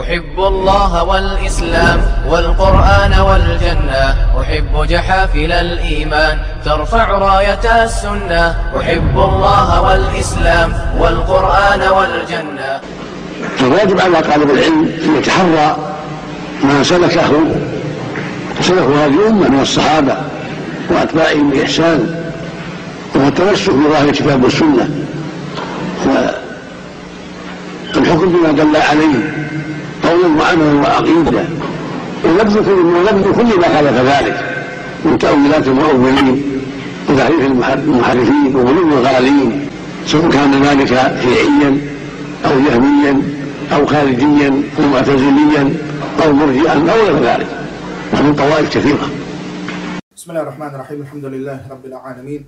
أحب الله والإسلام والقرآن والجنة. أحب جحافل الإيمان ترفع راية السنة. أحب الله والإسلام والقرآن والجنة. فالواجب على طالب العلم أن يتحرى ما سلكه سلكه هذه الأمة من الصحابة وأتباعهم بإحسان وهو التمسك بظاهر الكتاب والسنة. والحكم بما دل عليه قولا وعملا وعقيده ولبذ كل كل ما خالف ذلك. من تأويلات المؤولين وتحريف المحرفين وغلو الغالين سواء كان ذلك شيعيا أو جهميا أو خارجيا أو معتزليا أو مرجئا أو غير ذلك. ومن طوائف كثيرة. بسم الله الرحمن الرحيم. الحمد لله رب العالمين.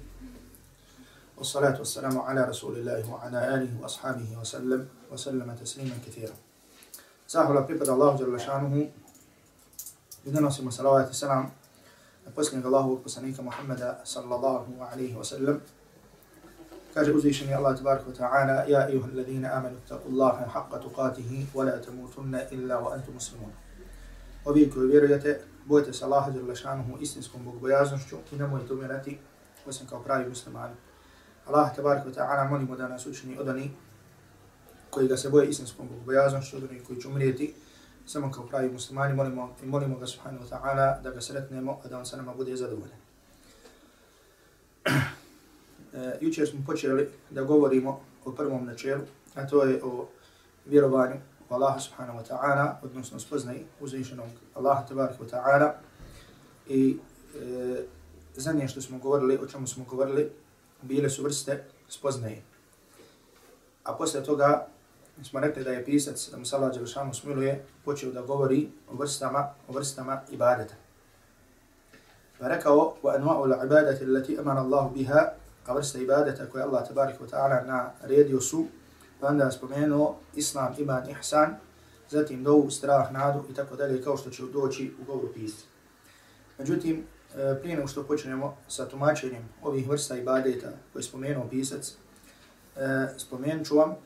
والصلاة والسلام على رسول الله وعلى آله وأصحابه وسلم وسلم تسليما كثيرا. Zahvala pripada Allahu Đalla šanuhu i donosimo salavat i salam na posljednjeg Allahu poslanika Muhammeda sallallahu alaihi wa sallam. Kaže uzvišeni Allah tabaraka wa ta'ala Ja ayuha alladhina amanu taku Allahe haqqa tuqatihi wa la tamutunna illa wa antum muslimun. Ovi koji vjerujete, bojte se Allaha Đalla šanuhu istinskom bogbojaznošću i nemojte umirati osim kao pravi muslimani. Allah tabaraka wa ta'ala molimo da nas učini odani koji da se boje istinskom bogobojaznošću, što onih koji će umrijeti, samo kao pravi muslimani, molimo, i molimo ga subhanahu wa ta'ala da ga sretnemo, a da on sa nama bude zadovoljen. e, jučer smo počeli da govorimo o prvom načelu, a to je o vjerovanju u Allaha subhanahu wa ta'ala, odnosno spoznaj uzvišenog Allaha tabaraka wa ta'ala. I e, zadnje što smo govorili, o čemu smo govorili, bile su vrste spoznaje. A posle toga Mi smo rekli da je pisac, da mu Salah Đelšanu smiluje, počeo da govori o vrstama, o vrstama ibadeta. Pa rekao, wa anua'u l'ibadati allati amana Allah biha, a vrsta ibadeta koje Allah tabarik wa ta'ala na redio su, pa onda spomenuo islam, iman, ihsan, zatim dovu, strah, nadu i tako dalje, kao što će doći u govoru pisca. Međutim, e, prije nego što počnemo sa tumačenjem ovih vrsta ibadeta koje spomenuo pisac, e, spomenut ću vam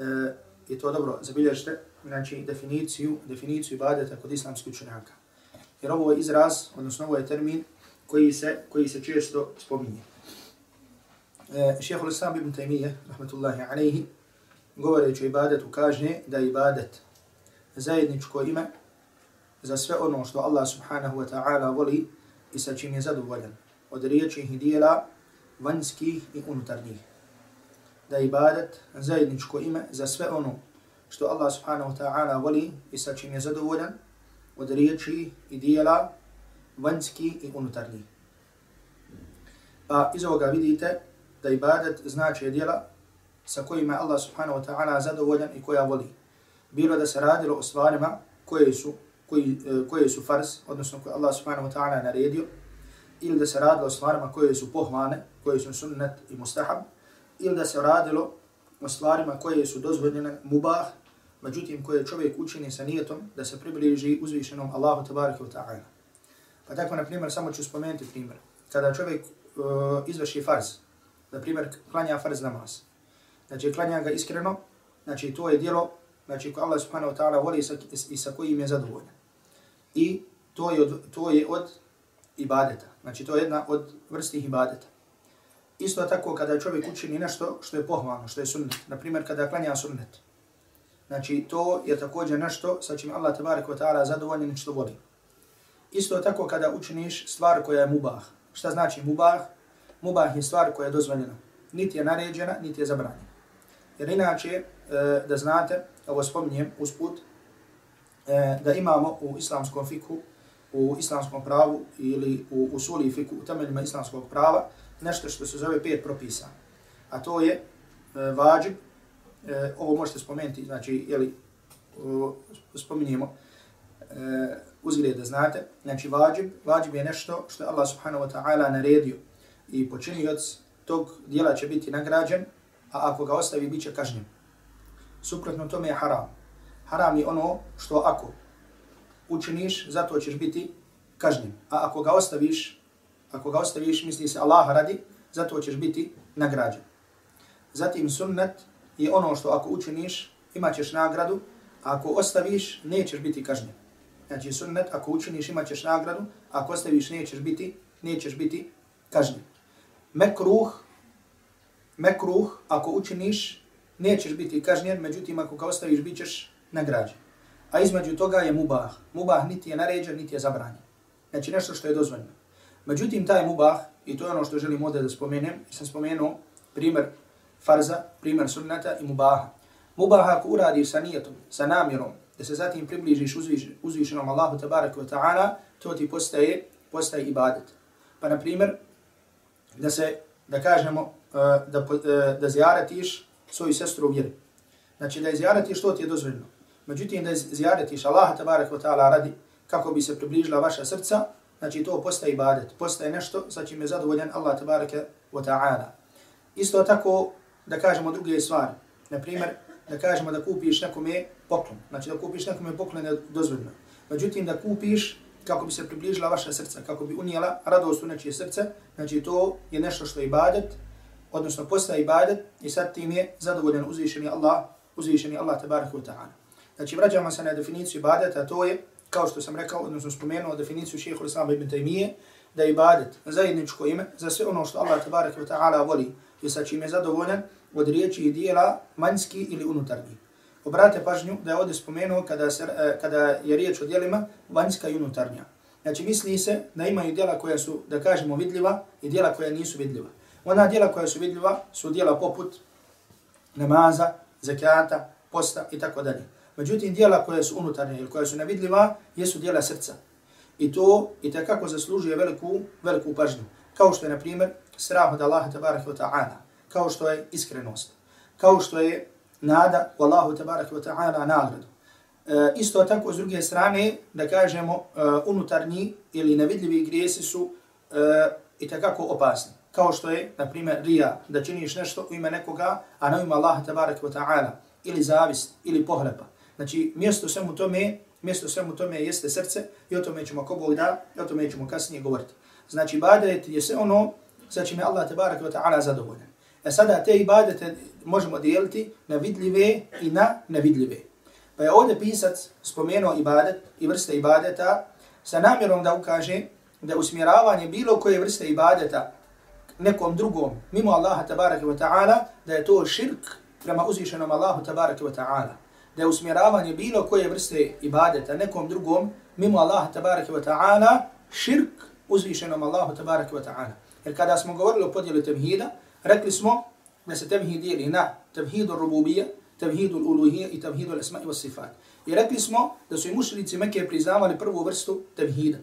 e, je to dobro zabilježite, znači definiciju, definiciju ibadeta kod islamskih učenjaka. Jer ovo je izraz, odnosno ovo je termin koji se, koji se često spominje. E, Šehol Islam ibn Taymiye, rahmatullahi alaihi, govoreći o ibadetu, kaže da je ibadet zajedničko ime za sve ono što Allah subhanahu wa ta'ala voli i sa čim je zadovoljan od riječi i dijela vanjskih i unutarnjih da je ibadet zajedničko ime za sve ono što Allah subhanahu wa ta'ala voli i sa čim je zadovoljan od riječi i dijela vanjski i unutarnji. Pa iz ovoga vidite da ibadet znači dijela sa kojima Allah subhanahu wa ta'ala zadovoljan i koja voli. Bilo da se radilo o stvarima koje su, koji, e, koje su fars, odnosno koje Allah subhanahu wa ta'ala naredio, ili da se radilo o stvarima koje su pohvane, koje su sunnet i mustahab, ili da se radilo o stvarima koje su dozvoljene mubah, međutim koje čovjek učini sa nijetom da se približi uzvišenom Allahu tabaraka wa ta'ala. Pa tako, na primjer, samo ću spomenuti primjer. Kada čovjek uh, izvrši farz, na primjer, klanja farz namaz, znači klanja ga iskreno, znači to je djelo znači ko Allah subhanahu wa ta'ala voli sa, i sa kojim je zadovoljan. I to je od, to je od ibadeta, znači to je jedna od vrstih ibadeta. Isto tako kada čovjek učini nešto što je pohvalno, što je sunnet. Na primjer, kada klanja sunnet. Znači, to je također nešto sa čim Allah tabarik wa ta'ala zadovoljen što voli. Isto tako kada učiniš stvar koja je mubah. Šta znači mubah? Mubah je stvar koja je dozvoljena. Niti je naređena, niti je zabranjena. Jer inače, e, da znate, ovo spominjem usput, e, da imamo u islamskom fiku, u islamskom pravu ili u usuli fiku, u temeljima islamskog prava, nešto što se zove pet propisa. A to je e, vađib, e, ovo možete spomenuti, znači, jeli, o, spominjemo, e, uzgled da znate, znači vađib, vađib je nešto što Allah subhanahu wa ta'ala naredio i počinioc tog dijela će biti nagrađen, a ako ga ostavi, bit će kažnjen. Suprotno tome je haram. Haram je ono što ako učiniš, zato ćeš biti kažnjen. A ako ga ostaviš, ako ga ostaviš, misli se Allah radi, zato ćeš biti nagrađen. Zatim sunnet je ono što ako učiniš, imat ćeš nagradu, ako ostaviš, nećeš biti kažnjen. Znači sunnet, ako učiniš, imat ćeš nagradu, ako ostaviš, nećeš biti, nećeš biti kažnjen. Mekruh, mekruh, ako učiniš, nećeš biti kažnjen, međutim, ako ga ostaviš, bit ćeš nagrađen. A između toga je mubah. Mubah niti je naređen, niti je zabranjen. Znači nešto što je dozvoljeno. Međutim, taj mubah, i to je ono što želim ovdje da spomenem, sam spomenuo primjer farza, primjer sunnata i mubaha. Mubaha ako uradiš sa nijetom, sa namjerom, da se zatim približiš uzviš, uzvišenom Allahu tabaraka wa ta'ala, to ti postaje, postaje ibadet. Pa na primjer, da se, da kažemo, eh, da, eh, da zjaratiš svoju sestru u vjeri. Znači da zjaratiš, to ti je dozvoljeno. Međutim, da zjaratiš Allaha tabaraka wa ta'ala radi, kako bi se približila vaša srca, znači to postaje ibadet, postaje nešto sa čim je zadovoljan Allah tabaraka wa ta'ala. Isto tako da kažemo druge stvari. Na primjer, da kažemo da kupiš nekome poklon. Znači da kupiš nekome poklon je dozvoljeno. Međutim, da kupiš kako bi se približila vaša srca, kako bi unijela radost u nečije srce, znači to je nešto što je ibadet, odnosno postaje ibadet i sad tim je zadovoljan uzvišeni Allah, uzvišeni Allah tabaraka wa ta'ala. Znači vraćamo se na definiciju ibadeta, to je, kao što sam rekao, odnosno spomenuo definiciju šehehu Islama ibn Taymiye, da je ibadet zajedničko ime za sve ono što Allah tabarak wa ta'ala voli i sa čim je zadovoljan od riječi i dijela manjski ili unutarnji. Obrate pažnju da je ovdje spomenuo kada, se, e, kada je riječ o dijelima vanjska i unutarnja. Znači misli se da imaju dijela koja su, da kažemo, vidljiva i dijela koja nisu vidljiva. Ona dijela koja su vidljiva su dijela poput namaza, zakata, posta i tako dalje. Međutim, dijela koja su unutarnje ili koja su nevidljiva jesu dijela srca. I to i takako zaslužuje veliku, veliku pažnju. Kao što je, na primjer, strah od Allaha tabaraka wa ta'ala, kao što je iskrenost, kao što je nada u Allahu tabaraka wa ta'ala nagradu. E, isto tako, s druge strane, da kažemo, e, unutarnji ili nevidljivi grijesi su e, i takako opasni. Kao što je, na primjer, rija, da činiš nešto u ime nekoga, a na ime Allaha tabaraka wa ta'ala, ili zavist, ili pohlepa. Znači, mjesto svemu tome, mjesto svemu tome jeste srce i o tome ćemo ko Bog da, i o tome ćemo kasnije govoriti. Znači, ibadet je sve ono sa čime Allah tabaraka wa ta'ala zadovoljan. E sada te ibadete možemo dijeliti na vidljive i na nevidljive. Pa je ovdje pisac spomenuo ibadet i vrste ibadeta sa namjerom da ukaže da usmjeravanje bilo koje vrste ibadeta nekom drugom, mimo Allaha tabaraka wa ta'ala, da je to širk prema uzvišenom Allahu tabaraka wa ta'ala. Da je usmjeravanje bilo koje vrste ibadeta nekom drugom, mimo Allaha tabaraka wa ta'ala, širk uzvišenom Allahu tabaraka wa ta'ala. Jer kada smo govorili o podjelu temhida, rekli smo da se temhid dijeli na temhidu rububija, temhidu uluhija i tevhidu l'esma i sifat. I rekli smo da su i mušrici Mekke priznavali prvu vrstu temhida.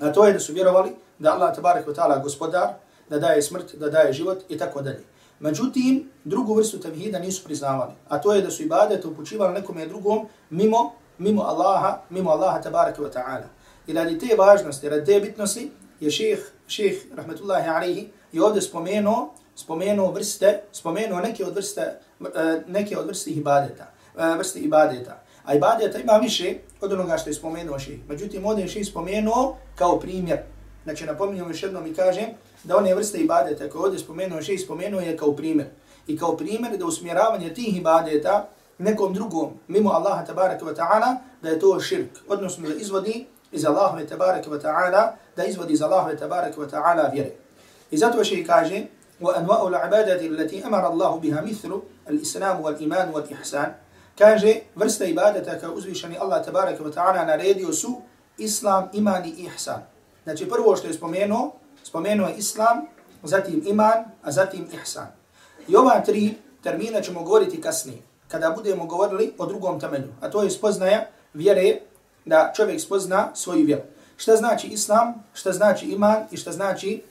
A to je da su vjerovali da Allah tabaraka wa ta'ala gospodar, da daje smrt, da daje život i tako dalje. Međutim, drugu vrstu tevhida nisu priznavali. A to je da su ibadete upućivali nekome drugom mimo, mimo Allaha, mimo Allaha tabaraka wa ta'ala. I radi te važnosti, radi te bitnosti, je ših, ših, rahmetullahi alaihi, je ovdje spomenuo, spomenuo vrste, spomenuo neke od vrste, e, neke od vrste ibadeta, e, vrste ibadeta. A ibadeta ima više od onoga što je spomenuo ših. Međutim, ovdje je ših spomenuo kao primjer. Znači, napominjamo još jednom i kažem da one vrste ibadeta koje ovdje spomenuo ših, spomenuo je kao primjer. I kao primjer da usmjeravanje tih ibadeta nekom drugom, mimo Allaha tabaraka wa ta'ala, da je to širk. Odnosno da izvodi iz Allahove tabaraka wa ta'ala, da izvodi iz Allahove tabaraka wa ta'ala vjere. I zato še kaže, وأنواع العبادة التي أمر الله بها مثل الإسلام والإيمان والإحسان kaže vrsta ibadeta kao uzvišeni Allah tabaraka wa ta'ala naredio su islam, iman i ihsan. Znači prvo što je spomenuo, spomenuo je islam, zatim iman, a zatim ihsan. I ova tri termina ćemo govoriti kasnije, kada budemo govorili o drugom temelju, a to je spoznaja vjere da čovjek spozna svoju vjeru. Šta znači islam, šta znači iman i šta znači,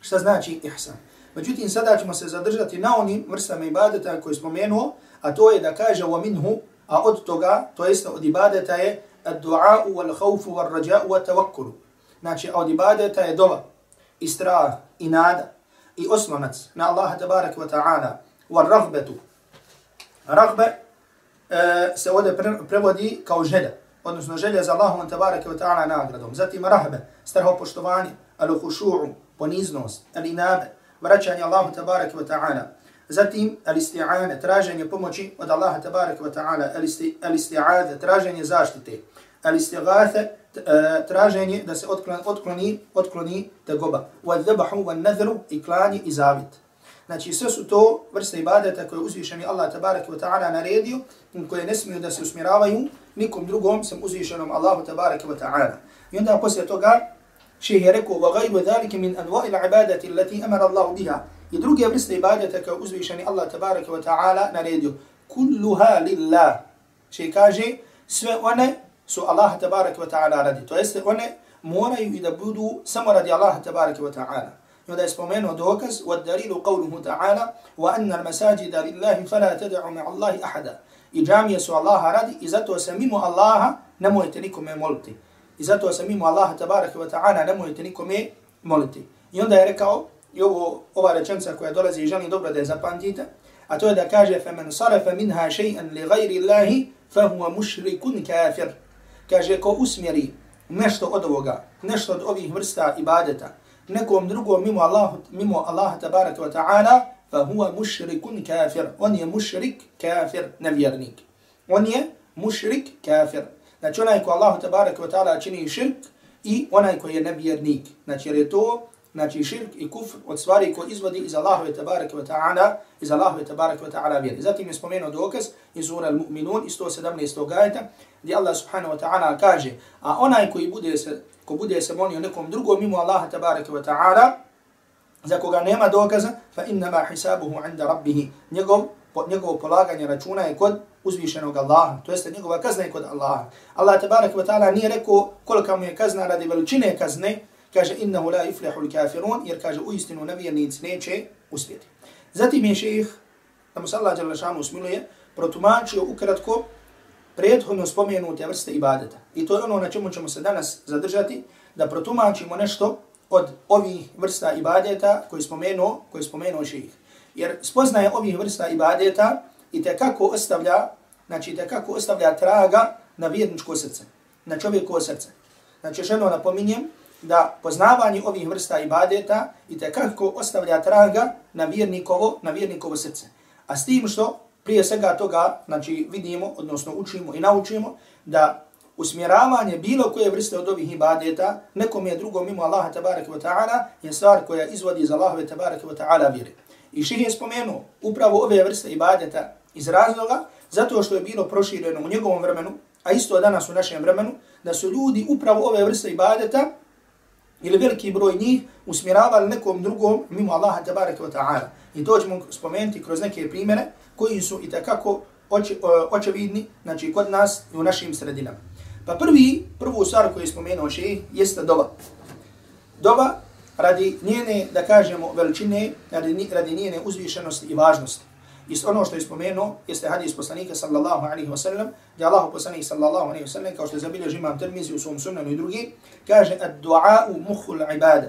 šta znači ihsan. Međutim, sada ćemo se zadržati na onim vrstama ibadeta koje spomenuo, a to je da kaže wa minhu, a od toga, to jest od ibadeta je ad-du'a'u wal khawfu wal raja'u wa tawakkulu. Znači, od ibadeta je dova, i strah, i nada, i oslonac na Allaha tabarak wa ta'ala, wa rahbetu. Rahbe e, se ovdje prevodi kao želja, odnosno želja za Allahom tabarak wa ta'ala nagradom. Zatim rahbe, strahopoštovanje, al-hušu'u, poniznost, al-inabe, vraćanje Allahu tabarak wa ta'ala. Zatim, al-isti'ane, traženje pomoći od Allaha tabarak wa ta'ala, al-isti'ade, traženje zaštite, al-istighathe, traženje da se otkloni, otkloni, otkloni tegoba, wa-dhabahu, wa-nadhru, i klanje i zavit. Znači, sve su to vrste ibadeta koje uzvišeni Allah tabaraka wa ta'ala naredio, koje ne smiju da se usmjeravaju nikom drugom sam uzvišenom Allahu tabaraka wa ta'ala. I onda poslije toga, šehe je rekao, وَغَيْبُ ذَلِكَ مِنْ أَنْوَاءِ الْعِبَادَةِ الَّتِي أَمَرَ اللَّهُ بِهَا I druge vrste ibadeta koje uzvišeni Allah tabaraka wa ta'ala naredio. Kulluha lillah. Še kaže, sve one su Allah tabaraka wa ta'ala radi. To jeste, one moraju i da budu samo radi Allah tabaraka wa ta'ala. I onda je spomenuo dokaz, وَالدَّلِيلُ قَوْلُهُ تَعَالَ وَأَنَّ الْمَسَاجِدَ لِلَّهِ فَلَا تَدَعُ مِعَ اللَّهِ أَحَدًا I džamije su Allaha radi i zato se mimo Allaha nemojte nikome moliti. I zato se mimo Allaha tabaraka wa ta'ala nemojte nikome moliti. I onda je rekao, i ovo, ova rečenca koja dolazi i želim dobro da je zapamtite, a to je da kaže فَمَنْ صَرَفَ مِنْهَا شَيْئًا لِغَيْرِ اللَّهِ فَهُوَ مُشْرِكٌ كَافِرٌ kaže ko usmjeri nešto od ovoga, nešto od ovih vrsta ibadeta, nekom drugom mimo Allah, mimo Allaha tabaraka wa ta'ala, fa huwa mushrikun kafir. On je mushrik kafir, nevjernik. On je mushrik kafir. Znači onaj ko Allah tabaraka wa ta'ala čini širk i onaj ko je nevjernik. Znači jer je to znači širk i kufr od stvari ko izvodi iz Allahove tabaraka wa ta'ala iz Allahove tabaraka wa ta'ala vjeri. Zatim je spomenuo dokaz iz sura Al-Mu'minun iz 117. gajta gdje Allah subhanahu wa ta'ala kaže a onaj koji bude se, ko bude se molio nekom drugom mimo Allaha tabaraka wa ta'ala za koga nema dokaza fa innama hisabuhu inda rabbihi. njegov njegovo polaganje računa je kod uzvišenog Allaha, to jeste njegova kazna je kod Allaha. Allah tabaraka wa ta'ala nije rekao kolika mu je kazna radi veličine kazne, kaže innahu la yuflihul l-kafirun, jer kaže u istinu nevjernic neće uspjeti. Zatim je šeih, da mu se Allah jala usmiluje, protumačio ukratko prethodno spomenute vrste ibadeta. I to je ono na čemu ćemo se danas zadržati, da protumačimo nešto od ovih vrsta ibadeta koji spomenuo, koji spomenuo šeih. Jer spoznaje ovih vrsta ibadeta i te kako ostavlja, znači te kako ostavlja traga na vjerničko srce, na čovjekovo srce. Znači još jedno napominjem, da poznavanje ovih vrsta ibadeta i te kako ostavlja traga na vjernikovo, na vjernikovo srce. A s tim što prije svega toga znači vidimo, odnosno učimo i naučimo da usmjeravanje bilo koje vrste od ovih ibadeta nekom je drugom mimo Allaha tabaraka wa ta'ala je stvar koja izvodi iz Allahove tabaraka wa ta'ala vjere. I ših je spomenuo upravo ove vrste ibadeta iz razloga zato što je bilo prošireno u njegovom vremenu, a isto danas u našem vremenu, da su ljudi upravo ove vrste ibadeta ili veliki broj njih usmjeravali nekom drugom mimo Allaha tabaraka wa ta'ala. I to ćemo spomenuti kroz neke primjere koji su i takako oči, očevidni znači, kod nas i u našim sredinama. Pa prvi, prvu stvar koju je spomenuo še jeste doba. Doba radi njene, da kažemo, veličine, radi, radi njene uzvišenosti i važnosti. I ono što je spomenuo jeste hadis poslanika sallallahu alaihi wasallam, gdje Allah poslanik sallallahu alaihi wasallam, kao što je zabilio žimam termizi u svom sunnanu i drugi, kaže ad du'a'u muhul ibada.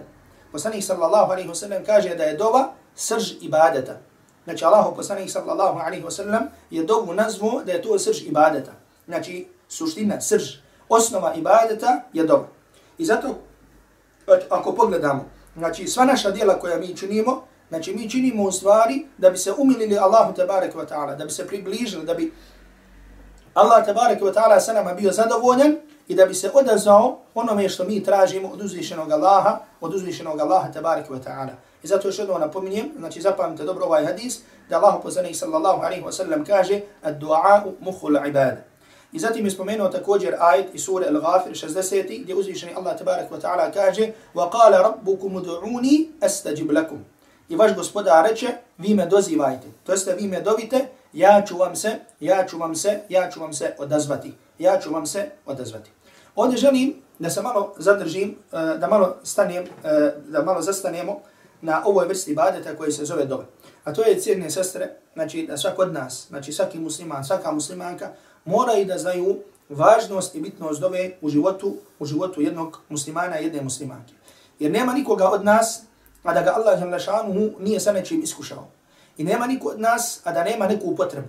Poslanik sallallahu alaihi wasallam kaže da je doba srž ibadeta. Znači Allah poslanik sallallahu alaihi wa sallam je dovu nazvu da je to srž ibadeta. Znači suština, srž, osnova ibadeta je dova. I zato, ako pogledamo, znači sva naša dijela koja mi činimo, znači mi činimo u stvari da bi se umilili Allahu tabaraka wa ta'ala, da bi se približili, da bi Allah tabaraka wa ta'ala sa nama bio zadovoljen i da bi se odazvao onome što mi tražimo od uzvišenog Allaha, od uzvišenog Allaha tabaraka wa ta'ala. I zato još jedno napominjem, znači zapamite dobro ovaj hadis, da Allah poslanih sallallahu alaihi wa sallam kaže ad-du'a'u muhul ibada. I zatim je spomenuo također ajet iz sure Al-Ghafir 60. gdje uzvišeni Allah tabarak wa ta'ala kaže وَقَالَ رَبُّكُمُ دُعُونِي أَسْتَجِبْ لَكُمْ I vaš gospodar reče, vi me dozivajte. To jeste, vi me dovite, ja ću vam se, ja ću vam se, ja ću vam se odazvati. Ja ću vam se odazvati. Ovdje želim da se malo zadržim, eh, da malo stanem, eh, da malo zastanemo na ovoj vrsti ibadeta koji se zove dove. A to je cijene sestre, znači da svak od nas, znači svaki musliman, svaka muslimanka, mora i da znaju važnost i bitnost dove u životu, u životu jednog muslimana i jedne muslimanke. Jer nema nikoga od nas, a da ga Allah šanuhu nije sa nečim iskušao. I nema niko od nas, a da nema neku potrebu.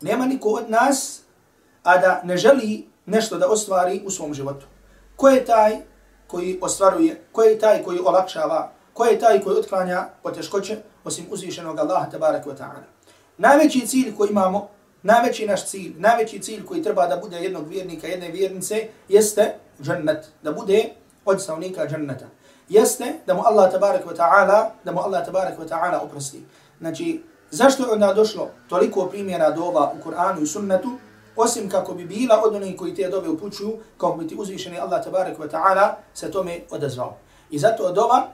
Nema niko od nas, a da ne želi nešto da ostvari u svom životu. Ko je taj koji ostvaruje, ko je taj koji olakšava, ko je taj koji otklanja poteškoće, osim uzvišenog Allaha tabaraka wa ta'ala. Najveći cilj koji imamo, najveći naš cilj, najveći cilj koji treba da bude jednog vjernika, jedne vjernice, jeste džennet, da bude od stavnika dženneta. Jeste da mu Allah tabaraka wa ta'ala, da mu Allah tabaraka wa ta'ala oprosti. Znači, zašto je onda došlo toliko primjera doba u Kur'anu i sunnetu, osim kako bi bila od onih koji te dobe upućuju, kako bi ti uzvišeni Allah tabaraka wa ta'ala se tome odazvao. I zato dova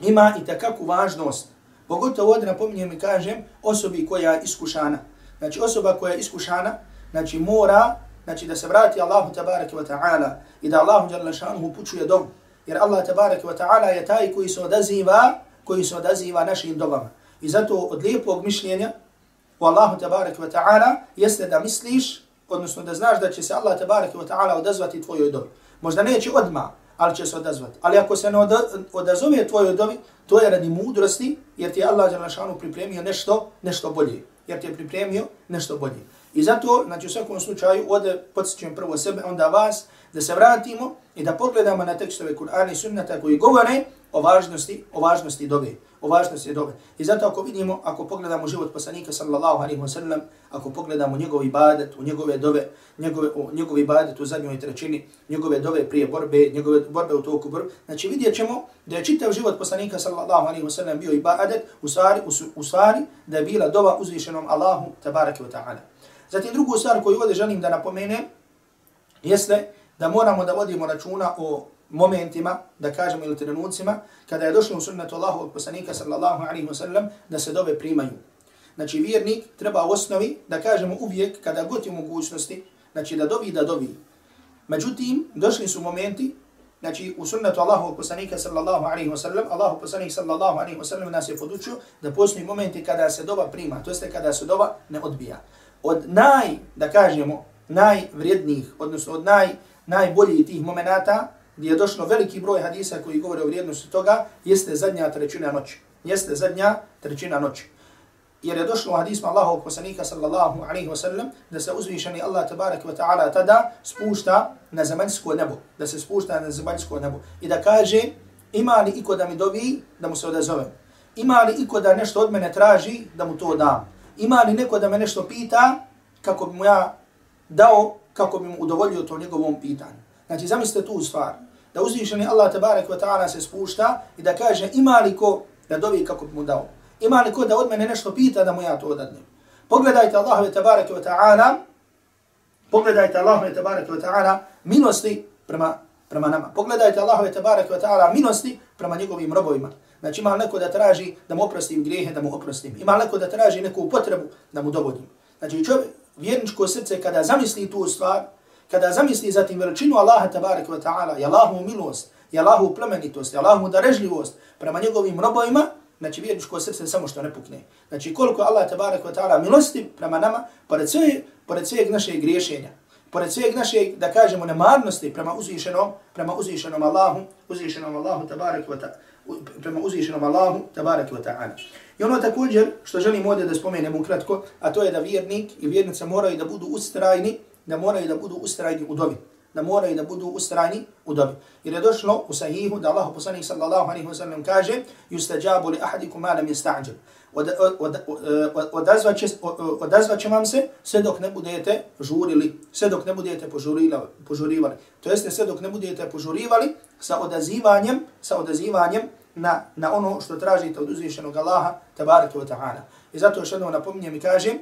ima i takakvu važnost. Pogotovo ovdje napominjem i kažem osobi koja je iskušana. Znači osoba koja je iskušana, znači mora znači da se vrati Allahu tabaraka wa ta'ala i da Allahu jalla šanuhu upućuje dom. Jer Allah tabaraka wa ta'ala je taj koji se odaziva, koji se odaziva našim dobama. I zato od lijepog mišljenja u Allahu tabaraka wa ta'ala jeste da misliš, odnosno da znaš da će se Allah tabaraka wa ta'ala odazvati tvojoj dobi. Možda neće odmah, ali će se odazvati. Ali ako se ne odazove tvojoj odovi, to je radi mudrosti, jer ti je Allah Đalešanu pripremio nešto, nešto bolje. Jer ti je pripremio nešto bolje. I zato, znači u svakom slučaju, ovdje podsjećujem prvo sebe, onda vas, da se vratimo i da pogledamo na tekstove Kur'ana i sunnata koji govore o važnosti, o važnosti dobe o važnosti dobe. I zato ako vidimo, ako pogledamo život poslanika sallallahu alaihi wa sallam, ako pogledamo njegov ibadet, u njegove dove, njegove, o, njegov ibadet u zadnjoj trećini, njegove dove prije borbe, njegove borbe u toku borbe, znači vidjet ćemo da je čitav život poslanika sallallahu alaihi wa sallam bio ibadet, u stvari, u, u stvari da je bila dova uzvišenom Allahu tabaraka wa ta'ala. Zatim drugu stvar koju ovdje želim da napomenem, jeste da moramo da vodimo računa o momentima, da kažemo ili trenucima, kada je došlo u sunnetu Allahu poslanika sallallahu alaihi wa sallam, da se dove primaju. Znači vjernik treba u osnovi da kažemo uvijek kada god je mogućnosti, znači da dovi, da dovi. Međutim, došli su momenti, znači u sunnetu Allahu poslanika sallallahu alaihi wa sallam, Allahu poslanik sallallahu alaihi wa sallam nas je podučio da postoji momenti kada se doba prima, to jeste kada se doba ne odbija. Od naj, da kažemo, najvrijednijih, odnosno od naj, najboljih tih momenata, gdje je došlo veliki broj hadisa koji govore o vrijednosti toga, jeste zadnja trećina noći. Jeste zadnja trećina noći. Jer je došlo u hadisma Allahog poslanika sallallahu alaihi wa sallam da se uzvišeni Allah tabarak wa ta'ala tada spušta na zemaljsko nebo. Da se spušta na zemaljsko nebo. I da kaže ima li iko da mi dobi da mu se odazovem. Ima li iko da nešto od mene traži da mu to dam. Ima li neko da me nešto pita kako bi mu ja dao kako bi mu udovoljio to njegovom pitanju. Znači, zamislite tu stvar. Da uzvišeni Allah tabarak wa ta'ala se spušta i da kaže ima li ko da dovi kako bi mu dao. Ima li ko da od mene nešto pita da mu ja to odadnem. Pogledajte Allahove tabarak wa ta'ala Pogledajte Allahove tabarak wa ta'ala milosti prema, prema nama. Pogledajte Allahove tabarak wa ta'ala milosti prema njegovim robovima. Znači ima neko da traži da mu oprostim grijehe, da mu oprostim. Ima neko da traži neku potrebu da mu dovodim. Znači čovjek, vjerničko srce kada zamisli tu stvar, kada zamisli zatim veličinu Allaha tabaraka wa ta'ala, i Allahu milost, i Allahu plemenitost, i Allahu darežljivost prema njegovim robovima, znači vjerničko srce samo što ne pukne. Znači koliko Allah tabaraka wa ta'ala milosti prema nama, pored sve, pored sveg našeg griješenja, pored sveg našeg, da kažemo, nemarnosti prema uzvišenom, prema uzvišenom Allahu, uzvišenom Allahu tabaraka wa ta'ala, prema uzvišenom Allahu tabarak wa ta'ala. I ono također što želim ovdje da spomenem ukratko, a to je da vjernik i vjernica moraju da budu ustrajni da moraju da budu ustrajni u dobi. Da moraju da budu ustrajni u dobi. Jer je došlo u sahihu da Allah poslanih sallallahu alaihi wa sallam kaže yustajabu li ahadikum ma lam yasta'jil. Odazvat će vam se sve dok ne budete žurili, sve dok ne budete požurivali. To jeste sve dok ne budete požurivali sa odazivanjem, sa odazivanjem na, na ono što tražite od uzvišenog Allaha, tabaraka wa ta'ala. I zato još jednom napominjem i kažem,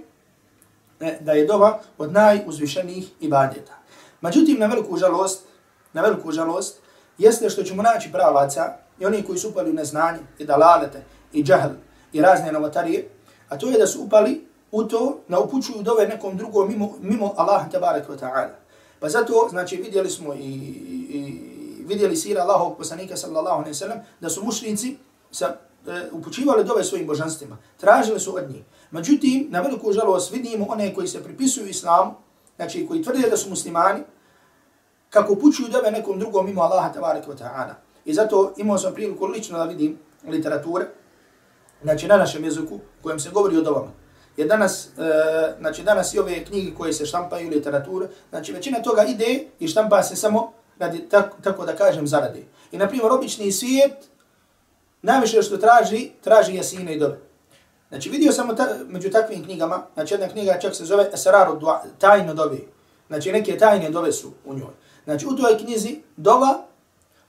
E, da je dova od najuzvišenijih ibadeta. Međutim, na veliku žalost, na veliku žalost, jeste što ćemo naći pravaca i oni koji su upali u neznanje i dalalete i džahl i razne novotarije, a to je da su upali u to na upućuju dove nekom drugom mimo, mimo Allaha tabarak wa ta'ala. Pa zato, znači, vidjeli smo i, i vidjeli sira Allahovog poslanika sallallahu alaihi sallam, da su mušnici sa, e, upućivali dove svojim božanstvima, tražili su od njih. Međutim, na veliku žalost vidimo one koji se pripisuju islamu, znači koji tvrde da su muslimani, kako pućuju dove nekom drugom mimo Allaha tabaraka wa ta'ala. I zato imao sam priliku lično da vidim literature, znači na našem jeziku, kojem se govori o dovama. Jer danas, e, znači danas i ove knjige koje se štampaju literature, znači većina toga ide i štampa se samo radi, tako, tako da kažem, zarade. I na primjer, obični svijet najviše što traži, traži jasine i dove. Znači vidio sam ta, među takvim knjigama, znači jedna knjiga čak se zove Esraru dua, tajno dove. Znači neke tajne dove su u njoj. Znači u toj knjizi dova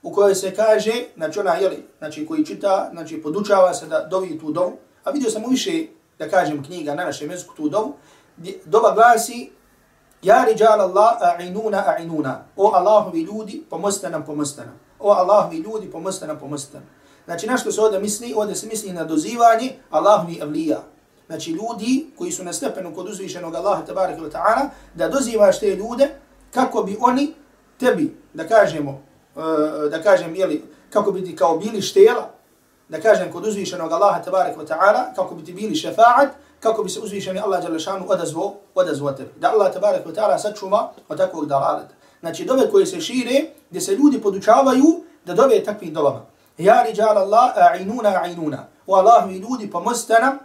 u kojoj se kaže, znači ona, jeli, znači koji čita, znači podučava se da dovi tu dovu, a vidio sam u više, da kažem, knjiga na našem jeziku tu dovu, dova glasi, Ja riđal Allah, a'inuna, a'inuna. O Allahovi ljudi, pomoste nam, pomoste nam. O Allahovi ljudi, pomoste nam, pomoste nam. Znači, na što se ovdje misli? Ovdje se misli na dozivanje Allahovi avlija. Znači, ljudi koji su na stepenu kod uzvišenog Allaha, tabaraka wa ta'ala, da dozivaš te ljude kako bi oni tebi, da kažemo, e, da kažem, jeli, kako bi ti kao bili štela, da kažem, kod uzvišenog Allaha, tabaraka wa ta'ala, kako bi ti bili šefaat, kako bi se uzvišeni Allah Đalešanu odazvo, odazvo tebi. Da Allah tabarak wa ta'ala sačuma od takvog dalaleta. Znači dove koje se šire, gdje se ljudi podučavaju da dove takvim dobama. Ja riđal Allah, a'inuna, a'inuna. O Allahu i ljudi pomozite nam,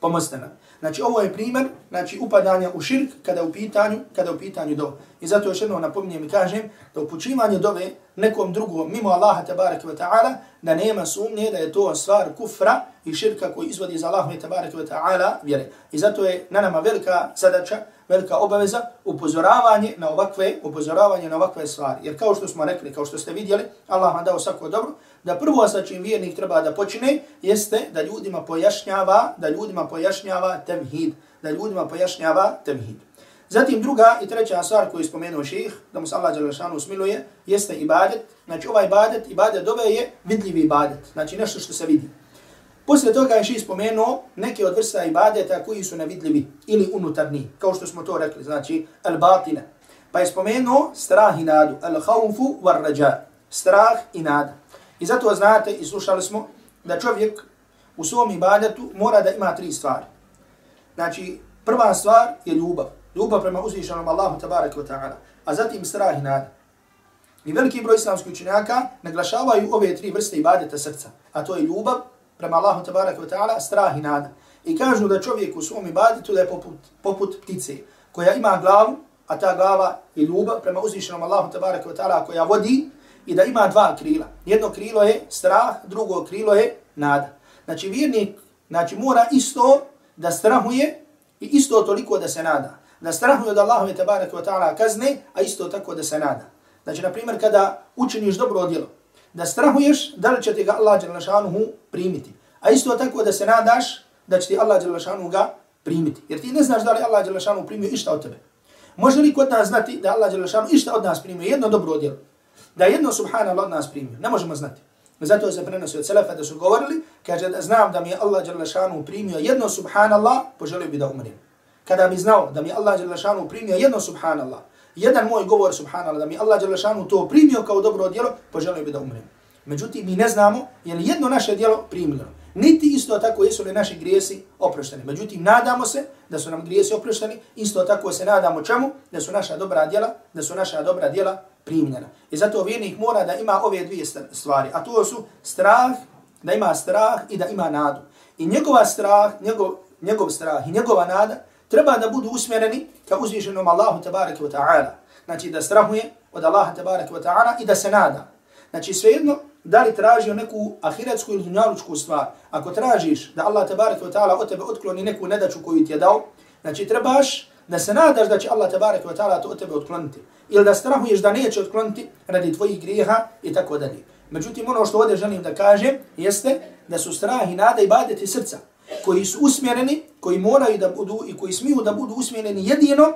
pomozite nam. Znači ovo je primjer znači upadanja u širk kada u pitanju kada u pitanju do. I zato još jednom napominjem i kažem da upućivanje dove nekom drugom mimo Allaha tebareke ve taala da nema sumnje da je to stvar kufra i širka koji izvodi iz Allaha tebareke ve taala vjere. I zato je na nama velika zadaća velika obaveza upozoravanje na ovakve upozoravanje na ovakve stvari. Jer kao što smo rekli, kao što ste vidjeli, Allah nam dao svako dobro, da prvo sa čim vjernik treba da počne jeste da ljudima pojašnjava, da ljudima pojašnjava temhid, da ljudima pojašnjava temhid. Zatim druga i treća stvar koju je spomenuo šejh, da mu se Allah dželle smiluje, jeste ibadet. Znači ovaj ibadet, ibadet dove je vidljivi ibadet, znači nešto što se vidi. Poslije toga je še spomenuo neke od vrsta ibadeta koji su nevidljivi ili unutarnji, kao što smo to rekli, znači al-batina. Pa je spomenuo strah i nadu, al-haufu var-rađa, strah i nada. I zato znate i slušali smo da čovjek u svom ibadetu mora da ima tri stvari. Znači, prva stvar je ljubav. Ljubav prema uzvišanom Allahu tabaraka wa ta'ala. A zatim strah i nada. I veliki broj islamskih učenjaka naglašavaju ove tri vrste ibadeta srca. A to je ljubav, prema Allahu tabaraka wa ta'ala strah i nada. I kažu da čovjek u svom ibaditu da je poput, poput ptice koja ima glavu, a ta glava je ljubav prema uzvišenom Allahu tabaraka wa ta'ala koja vodi i da ima dva krila. Jedno krilo je strah, drugo krilo je nada. Znači vjernik znači, mora isto da strahuje i isto toliko da se nada. Da strahuje od Allahu tabaraka wa ta'ala kazne, a isto tako da se nada. Znači, na primjer, kada učiniš dobro djelo, da strahuješ da li će ti ga Allah Đelešanuhu primiti. A isto tako da se nadaš da će ti Allah Đelešanuhu ga primiti. Jer ti ne znaš da li Allah Đelešanuhu primio išta od tebe. Može li kod nas znati da Allah Đelešanuhu išta od nas primio jedno dobro djelo? Da jedno subhanallah od nas primio? Ne možemo znati. Zato se prenosi od Selefa da su govorili, kaže da znam da mi je Allah Đelešanuhu primio jedno subhanallah, poželio bi da umrem. Kada bi znao da mi je Allah Đelešanuhu primio jedno subhanallah, jedan moj govor, subhanallah, da mi Allah Đelešanu to primio kao dobro djelo, poželio bi da umrem. Međutim, mi ne znamo je li jedno naše djelo primljeno. Niti isto tako jesu li naši grijesi oprošteni. Međutim, nadamo se da su nam grijesi oprošteni, isto tako se nadamo čemu? Da su naša dobra djela, da su naša dobra djela primljena. I zato vjernik mora da ima ove dvije stvari, a to su strah, da ima strah i da ima nadu. I njegova strah, njegov, njegov strah i njegova nada treba da budu usmjereni ka uzvišenom Allahu tabaraka wa ta'ala. Znači da strahuje od Allaha tabaraka wa ta'ala i da se nada. Znači svejedno, da li tražio neku ahiretsku ili dunjalučku stvar, ako tražiš da Allah tabaraka wa ta'ala od tebe otkloni neku nedaču koju ti je dao, znači trebaš da se nadaš da će Allah tabaraka wa ta'ala to od tebe otkloniti. Ili da strahuješ da neće otkloniti radi tvojih grijeha i tako dalje. Međutim, ono što ovdje želim da kažem jeste da su strah i nada i badeti srca koji su usmjereni, koji moraju da budu i koji smiju da budu usmjereni jedino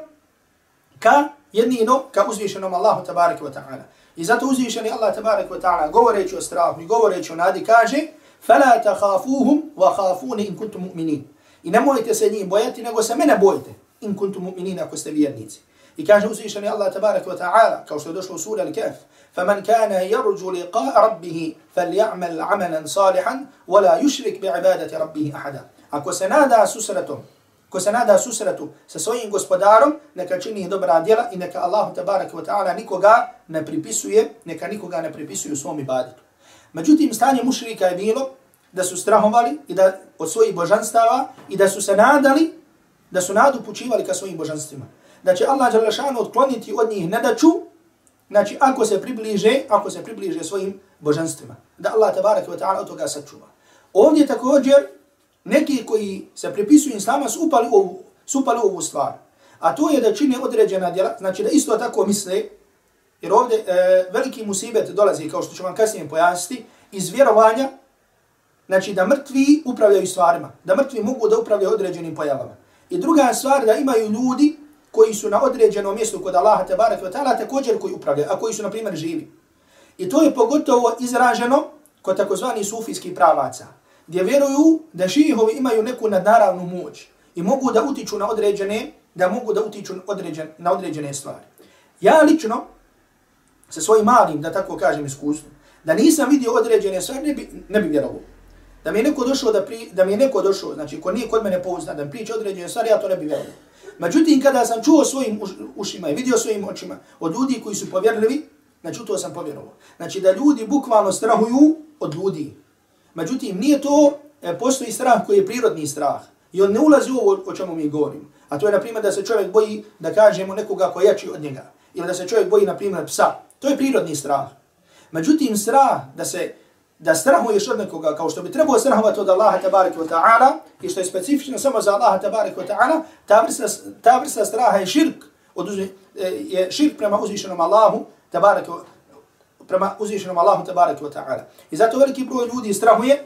ka jedino ka uzvišenom Allahu tabaraka wa ta'ala. I zato uzvišeni Allah tabaraka wa ta'ala govoreći o strahu i govoreći o nadi kaže فَلَا تَخَافُوهُمْ وَخَافُونِ إِن كُنْتُمْ مُؤْمِنِينَ I nemojte se njih bojati, nego se mene bojite. In kuntum mu'minina ako ste vjernici. I kaže uzvišeni Allah tabaraka wa ta'ala, kao što je došlo u sura Al-Kahf, فمن كان يرجو لقاء ربه فليعمل عملا صالحا ولا يشرك بعبادة ربه أحدا Ako se nada susretom, ko se nada susretu sa svojim gospodarom, neka čini dobra djela i neka Allah tabaraka wa ta'ala nikoga ne pripisuje, neka nikoga ne pripisuje u svom ibadetu. Međutim, stanje mušrika je bilo da su strahovali i da od svojih božanstava i da su se nadali, da su nadu pučivali ka svojim božanstvima. Da će Allah Đalešanu otkloniti od njih nedaču znači ako se približe, ako se približe svojim božanstvima, da Allah tabarak wa ta'ala od toga sačuva. Ovdje također neki koji se pripisuju islama su upali ovu, su upali ovu stvar. A to je da čini određena djela, znači da isto tako misle, jer ovdje e, veliki musibet dolazi, kao što ću vam kasnije pojasniti, iz vjerovanja, znači da mrtvi upravljaju stvarima, da mrtvi mogu da upravljaju određenim pojavama. I druga stvar da imaju ljudi koji su na određenom mjestu kod Allaha te barek ve taala također koji upravljaju, a koji su na primjer živi. I to je pogotovo izraženo kod takozvani sufijskih pravaca, gdje vjeruju da šihovi imaju neku nadnaravnu moć i mogu da utiču na određene, da mogu da utiču određen, na određene stvari. Ja lično, sa svojim malim, da tako kažem, iskustvom, da nisam vidio određene stvari, ne bi, ne bi vjerovao. Da mi je neko došao, da, pri, da mi je neko došao, znači ko nije kod mene pouznan, da mi priča određene stvari, ja to ne bi vjerovao. Međutim, kada sam čuo svojim ušima i vidio svojim očima od ljudi koji su povjerljivi, znači to sam povjerovao. Znači da ljudi bukvalno strahuju od ljudi. Međutim, nije to, e, postoji strah koji je prirodni strah. I on ne ulazi u ovo o čemu mi govorimo. A to je, na primjer, da se čovjek boji da kažemo nekoga ko je jači od njega. Ili da se čovjek boji, na primjer, psa. To je prirodni strah. Međutim, strah da se da strahuješ od nekoga kao što bi trebao strahovati od Allaha tabaraka wa ta'ala i što je specifično samo za Allaha tabaraka wa ta'ala, ta vrsta, ta vrsta straha je širk, od e, je širk prema uzvišenom Allahu tabaraka prema uzvišenom Allahu tabaraka wa ta'ala. I zato veliki broj ljudi strahuje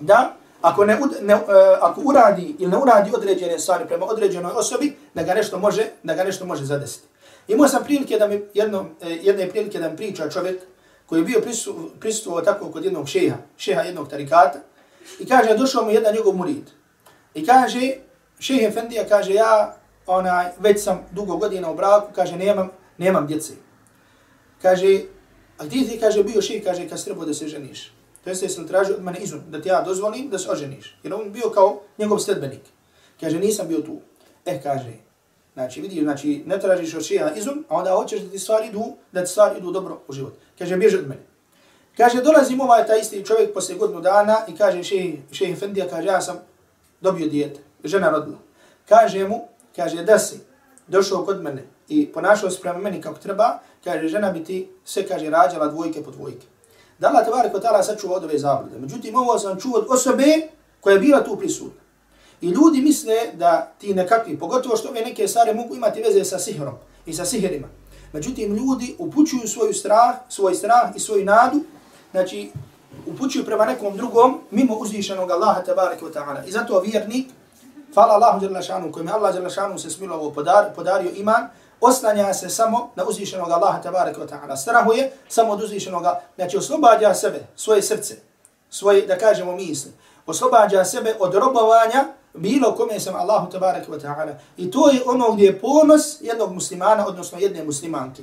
da ako ne, ne uh, ako uradi ili ne uradi određene stvari prema određenoj osobi, da ga nešto može, da ga nešto može zadesiti. Imao sam prilike da mi jedno, e, jedne prilike da mi priča čovjek koji je bio prisutuo tako kod jednog šeha, šeha jednog tarikata, i kaže, došao mu jedan njegov murid. I kaže, šeh Efendija, kaže, ja onaj, već sam dugo godina u braku, kaže, nemam, nemam djece. Kaže, a gdje ti, kaže, bio šeh, kaže, kad treba da se ženiš? To jeste, sam tražio od mene izun, da ti ja dozvolim da se oženiš? Jer on bio kao njegov sledbenik. Kaže, nisam bio tu. Eh, kaže, Znači, vidi, znači, ne tražiš od šeha izum, a onda hoćeš da ti stvari idu, da ti stvari idu dobro u život. Kaže, bježi od mene. Kaže, dolazim ovaj taj isti čovjek poslije godinu dana i kaže, šeh, šeh Efendija, kaže, ja sam dobio dijete, žena rodila. Kaže mu, kaže, da si došao kod mene i ponašao se prema meni kako treba, kaže, žena bi ti sve, kaže, rađala dvojke po dvojke. Da Allah tebara kod sačuva od ove zablude. Međutim, ovo sam čuo od osobe koja je bila tu prisutna. I ljudi misle da ti nekakvi, pogotovo što ove neke stvari mogu imati veze sa sihrom i sa sihrima. Međutim, ljudi upućuju svoju strah, svoj strah i svoju nadu, znači upućuju prema nekom drugom, mimo uzvišenog Allaha tabaraka wa ta'ala. I zato vjernik, hvala Allahu jalla šanu, kojim Allah jalla šanu se smilovo podar, podario iman, oslanja se samo na uzvišenog Allaha tabaraka wa ta'ala. Strahuje samo od uzvišenog, znači oslobađa sebe, svoje srce, svoje, da kažemo, misli. Oslobađa sebe od robovanja bilo kome sam Allahu tabaraka wa ta'ala. I to je ono gdje je ponos jednog muslimana, odnosno jedne muslimanke.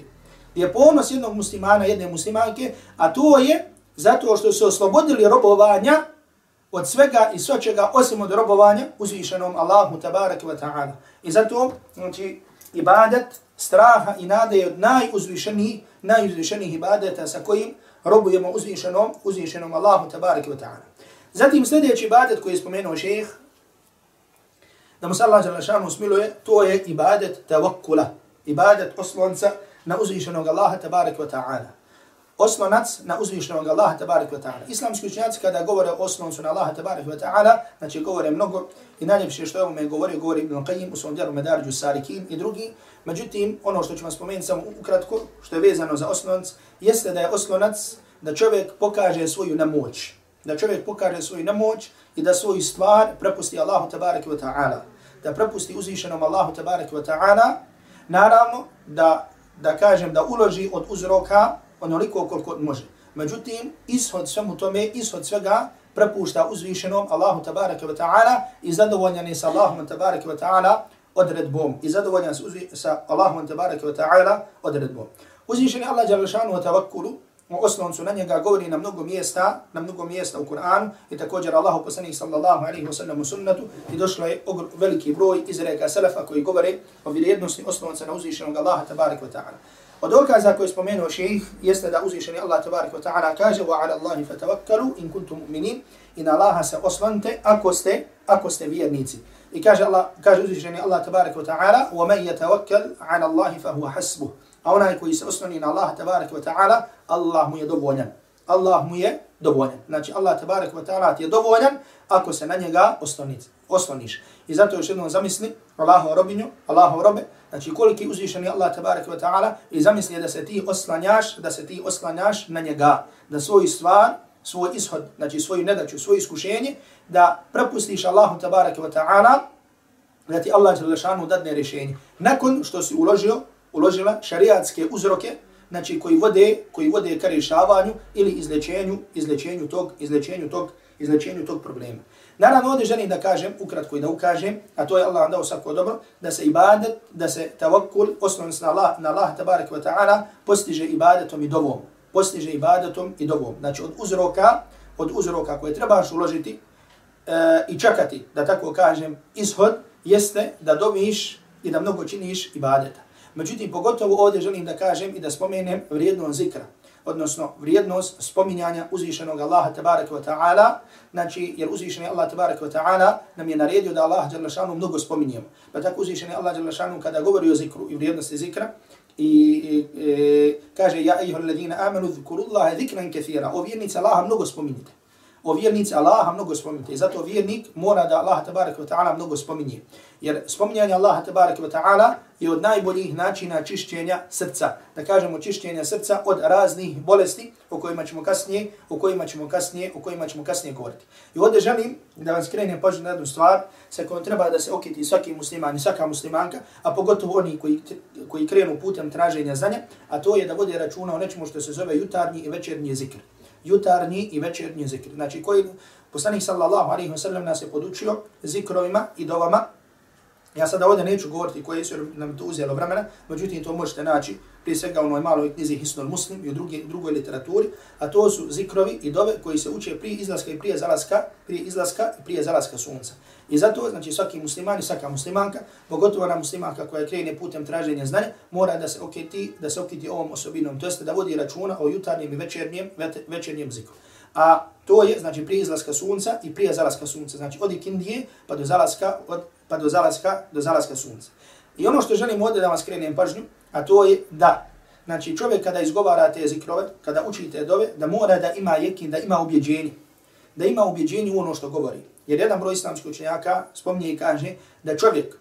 Gdje je ponos jednog muslimana, jedne muslimanke, a to je zato što su oslobodili robovanja od svega i svačega osim od robovanja uzvišenom Allahu tabaraka wa ta'ala. I zato, znači, ibadet, straha i nade je od najuzvišenijih, najuzvišenijih ibadeta sa kojim robujemo uzvišenom, uzvišenom Allahu tabaraka wa ta'ala. Zatim sljedeći ibadet koji je spomenuo šeheh, da mu se Allah Đalešanu smiluje, to je ibadet tawakkula, ibadet oslonca na uzvišenog Allaha tabarek wa ta'ala. Oslonac na uzvišenog Allaha tabarek wa ta'ala. Islamski učenjaci kada govore o osloncu na Allaha tabarek wa ta'ala, znači govore mnogo i najljepše što je ovome govori, govori Ibn Qayyim u svom djelu Medarđu Sarikin i drugi. Međutim, ono što ću vam spomenuti samo ukratko, što je vezano za oslonc, jeste da je oslonac da čovjek pokaže svoju nemoć. Da čovjek pokaže svoju nemoć i da svoju stvar prepusti Allahu tabarik wa ta'ala da prepusti uzvišenom Allahu tabaraka wa ta'ala, naravno da, da kažem da uloži od uzroka onoliko koliko može. Međutim, ishod svemu tome, ishod svega prepušta uzvišenom Allahu tabaraka wa ta'ala i zadovoljan je sa Allahom tabaraka wa ta'ala odredbom. I zadovoljan sa Allahom tabaraka wa ta'ala odredbom. Uzvišeni Allah jala wa tavakkulu osnovcu na njega govori na mnogo mjesta, na mnogo mjesta u Kur'anu i također Allahu poslanik sallallahu alaihi wa sallam u sunnatu i došlo je veliki broj izreka selefa koji govore o vrijednosti osnovca na uzvišenog Allaha tabarik wa ta'ala. Od dokaza koje je spomenuo šeih jeste da uzvišeni Allah tabarik wa ta'ala kaže wa ala Allahi fatawakkalu in kuntum mu'minin i na Allaha se oslante ako ste, ako ste vjernici. I kaže Allah, kaže uzvišeni Allah tabarik wa ta'ala wa man yatawakkal ala Allahi fa huwa hasbuh A onaj koji se osloni na Allah tabarak wa ta'ala, Allah mu je dovoljan. Allah mu je dovoljan. Znači Allah tabarak wa ta'ala ti je dovoljan ako se na njega osloniš. osloniš. I zato još jednom zamisli Allahu robinju, Allahu robe, znači koliki uzvišeni Allah tabarak wa ta'ala i zamisli da se ti oslanjaš, da se ti oslanjaš na njega, da svoj stvar, svoj ishod, znači svoju nedaću, svoje iskušenje, da prepustiš Allahu tabarak wa ta'ala, da ti Allah Đelešanu dadne rješenje. Nakon što si uložio, uložila šariatske uzroke, znači koji vode, koji vode ka rješavanju ili izlečenju, izlečenju tog, izlečenju tog, izlečenju tog problema. Naravno, ovdje želim da kažem, ukratko i da ukažem, a to je Allah dao svako dobro, da se ibadet, da se tavakul, osnovno na Allah, na Allah tabarak wa ta'ala, postiže ibadetom i dovom. Postiže ibadetom i dovom. Znači, od uzroka, od uzroka koje trebaš uložiti e, i čekati, da tako kažem, ishod, jeste da domiš i da mnogo činiš ibadeta. Međutim, pogotovo ovdje želim da kažem i da spomenem vrijednost zikra, odnosno vrijednost spominjanja uzvišenog Allaha tabaraka wa ta'ala, znači jer uzvišeni Allah tabaraka wa ta'ala nam je naredio da Allah jalla šanu mnogo spominjemo. Pa tako uzvišeni Allah jalla šanu kada govori o zikru i vrijednosti zikra, i, i e, kaže ja ejuha alladhina amanu zikru Allahe zikran kathira, o vjernici Allaha mnogo spominjite o vjernici Allaha mnogo spominjete. I zato vjernik mora da Allaha tabaraka wa ta'ala mnogo spominje. Jer spominjanje Allaha tabaraka wa ta'ala je od najboljih načina čišćenja srca. Da kažemo čišćenja srca od raznih bolesti o kojima ćemo kasnije, o kojima ćemo kasnije, o kojima ćemo kasnije govoriti. I ovdje želim da vam skrenem pažnju na jednu stvar sa kojom treba da se okiti svaki musliman i svaka muslimanka, a pogotovo oni koji, koji krenu putem traženja znanja, a to je da vode računa o nečemu što se zove jutarnji i večernji zikr jutarnji i večernji zikr. Znači koji poslanik sallallahu alaihi wa sallam nas je podučio zikrovima i dovama. Ja sada ovdje neću govoriti koje su nam to uzelo vremena, međutim to možete naći prije svega u onoj maloj knjizi Hisnul Muslim i u drugi, drugoj literaturi, a to su zikrovi i dove koji se uče prije izlaska i prije zalaska, prije izlaska i prije zalaska sunca. I zato, znači, svaki musliman i svaka muslimanka, pogotovo ona muslimanka koja krene putem traženja znanja, mora da se okiti, da se okiti ovom osobinom, to jest da vodi računa o jutarnjem i večernjem, večernjem zikru. A to je, znači, prije izlaska sunca i prije zalaska sunca. Znači, od ikindije pa do zalaska, od, pa do zalaska, do zalaska sunca. I ono što želim ovdje da vam skrenem pažnju, a to je da, znači, čovjek kada izgovara te zikrove, kada uči te dove, da mora da ima jekin, da ima ubjeđenje. Da ima ubjeđenje u ono što govori. Jer jedan broj islamskih učenjaka spominje i kaže da čovjek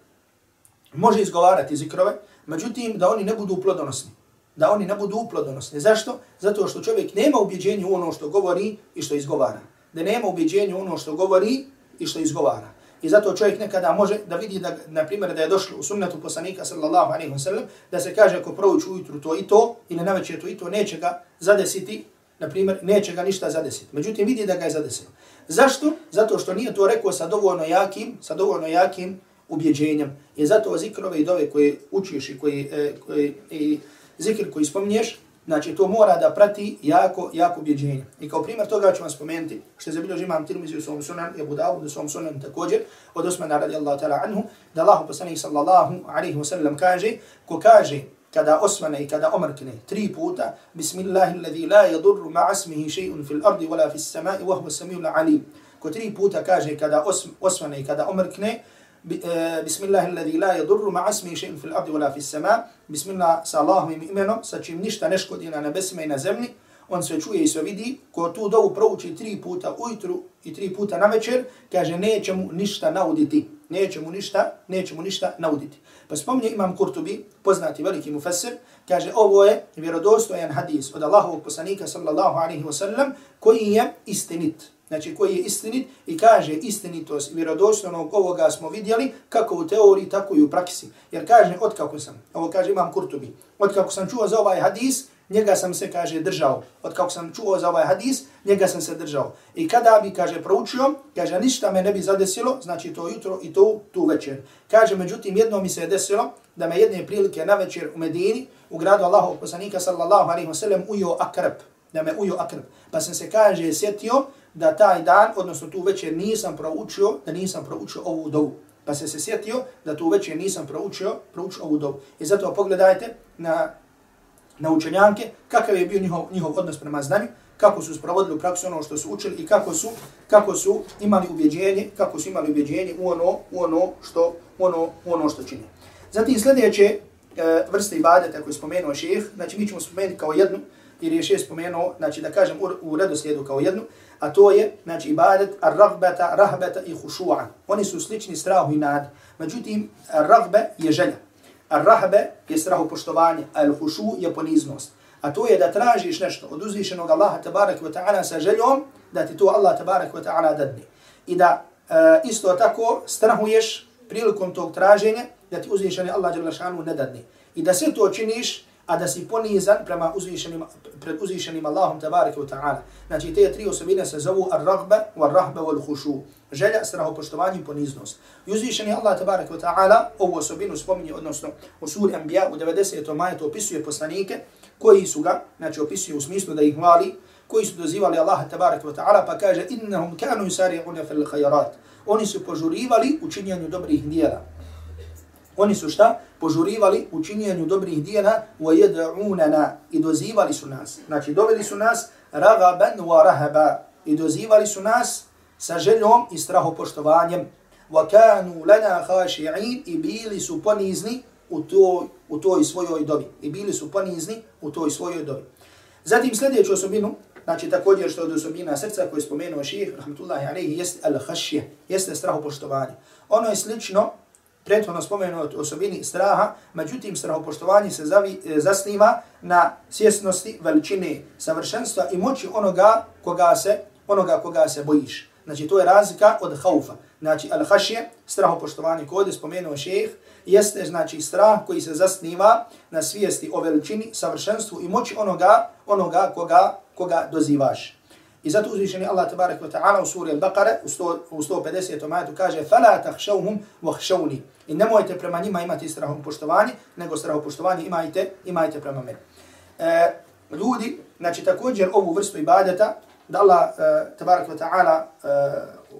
može izgovarati zikrove, međutim da oni ne budu plodonosni. Da oni ne budu plodonosni. Zašto? Zato što čovjek nema ubjeđenje u ono što govori i što izgovara. Da nema ubjeđenje u ono što govori i što izgovara. I zato čovjek nekada može da vidi da, na primjer, da je došlo u sunnetu poslanika sallallahu alaihi wa sallam, da se kaže ako prouči ujutru to i to, ili na to i to, neće ga zadesiti, na primjer, neće ga ništa zadesiti. Međutim, vidi da ga je zadesio. Zašto? Zato što nije to rekao sa dovoljno jakim, sa dovoljno jakim ubjeđenjem. I zato zikrove i dove koje učiš i koji, e, koji, i zikr koji spominješ, znači to mora da prati jako, jako objeđenje. I kao primjer toga ću vam spomenuti, što je zabilježi imam Tirmizi u svom sunan, i Dawud u svom sunan također, od Osmana radijallahu ta'ala anhu, da Allah poslanih sallallahu alaihi wa sallam kaže, ko kaže, kada osvane i kada omrkne tri puta, Bismillahi alladhi la yadurru ma'asmihi še'un fil ardi wala fis samai wa huwa samiul alim. Ko tri puta kaže kada osvane i kada omrkne, E, Bismillahi alladhi la yadurru ma'asmihi shay'un fil ardi wala fis sama. Bismillah sa Allahovim imenom, sa čim ništa ne škodi na nebesima i na zemlji, on sve čuje i sve vidi, ko tu dovu prouči tri puta ujutru i tri puta na večer, kaže neće mu ništa nauditi. Neće mu ništa, neće mu ništa nauditi. Pa spomnje imam Kurtubi, poznati veliki mufassir, kaže ovo je vjerodostojan hadis od Allahovog poslanika sallallahu alaihi wasallam koji je istinit. Znači koji je istinit i kaže istinitost i vjerodostojnog ovoga smo vidjeli kako u teoriji, tako i u praksi. Jer kaže, otkako sam, ovo kaže imam Kurtubi, otkako sam čuo za ovaj hadis, njega sam se, kaže, držao. Od kako sam čuo za ovaj hadis, njega sam se držao. I kada bi, kaže, proučio, kaže, ništa me ne bi zadesilo, znači to jutro i to tu večer. Kaže, međutim, jedno mi se je desilo, da me jedne prilike na večer u Medini, u gradu Allahov poslanika, sallallahu alaihi wa sallam, ujo akrep. Da me ujo akrep. Pa sam se, kaže, sjetio da taj dan, odnosno tu večer nisam proučio, da nisam proučio ovu dovu. Pa se se sjetio da tu večer nisam proučio, proučio ovu dovu. I zato pogledajte na na učenjanke, kakav je bio njihov, njihov odnos prema znanju, kako su sprovodili u praksu ono što su učili i kako su, kako su imali ubjeđenje, kako su imali ubjeđenje u ono, u ono što, u ono, u ono što čini. Zatim sljedeće, e, vrste ibadeta koje spomenuo šejh, znači mi ćemo spomenuti kao jednu, jer je šeheh spomenuo, znači da kažem u, u redoslijedu kao jednu, a to je, znači, ibadet ar-ragbeta, rahbeta i hušu'a. Oni su slični strahu i nadi. Međutim, ar-ragbe je želja. Ar-rahbe je strahu poštovanje, a al-hušu je poniznost. A to je da tražiš nešto od uzvišenog Allaha tabarak wa ta'ala sa željom, da ti to Allah tabarak wa ta'ala dadne. I da e, isto tako strahuješ prilikom tog traženja, da ti uzvišeni Allah ne dadne. I da sve to činiš, a da si ponizan prema uzvišenim, pred uzvišenim Allahom tabaraka wa ta'ala. Znači te tri osobine se zovu ar-ragba, ar-rahba, wal-hušu. Želja, strahopoštovanje i poniznost. I uzvišeni Allah tabaraka wa ta'ala ovu osobinu spominje, odnosno u suri Anbiya u 90. majetu opisuje poslanike koji su ga, znači opisuje u smislu da ih hvali, koji su dozivali Allah tabaraka wa ta'ala, pa kaže innahum kanu yusari'una fil khayrat. Oni su požurivali u činjenju dobrih djela. Oni su šta? Požurivali u činjenju dobrih dijela wa yad'unana i dozivali su nas. Znači doveli su nas ragaban wa rahaba i dozivali su nas sa željom i strahopoštovanjem. Wa kanu lana khashi'in i bili su ponizni u toj, u toj svojoj dobi. I bili su ponizni u toj svojoj dobi. Zatim sljedeću osobinu, znači također što od osobina srca koje je spomenuo ših, rahmatullahi alaihi, jeste al-khashje, jeste strahopoštovanje. Ono je slično prethodno spomenut osobini straha, međutim strahopoštovanje se zavi, e, zasniva na svjesnosti veličine savršenstva i moći onoga koga se onoga koga se bojiš. Znači to je razlika od haufa. Znači al-hašje, strahopoštovanje kod je spomenuo šejh, jeste znači strah koji se zasniva na svijesti o veličini, savršenstvu i moći onoga onoga koga koga dozivaš. I zato uzvišeni Allah tabarak wa ta'ala u suri Al-Baqara u 150. majetu kaže فَلَا تَحْشَوْهُمْ وَحْشَوْنِ I nemojte prema njima imati strahom poštovanje, nego strahom poštovanje imajte, imajte prema meni. E, ljudi, znači također ovu vrstu ibadeta, da Allah e, tabarak wa ta'ala e,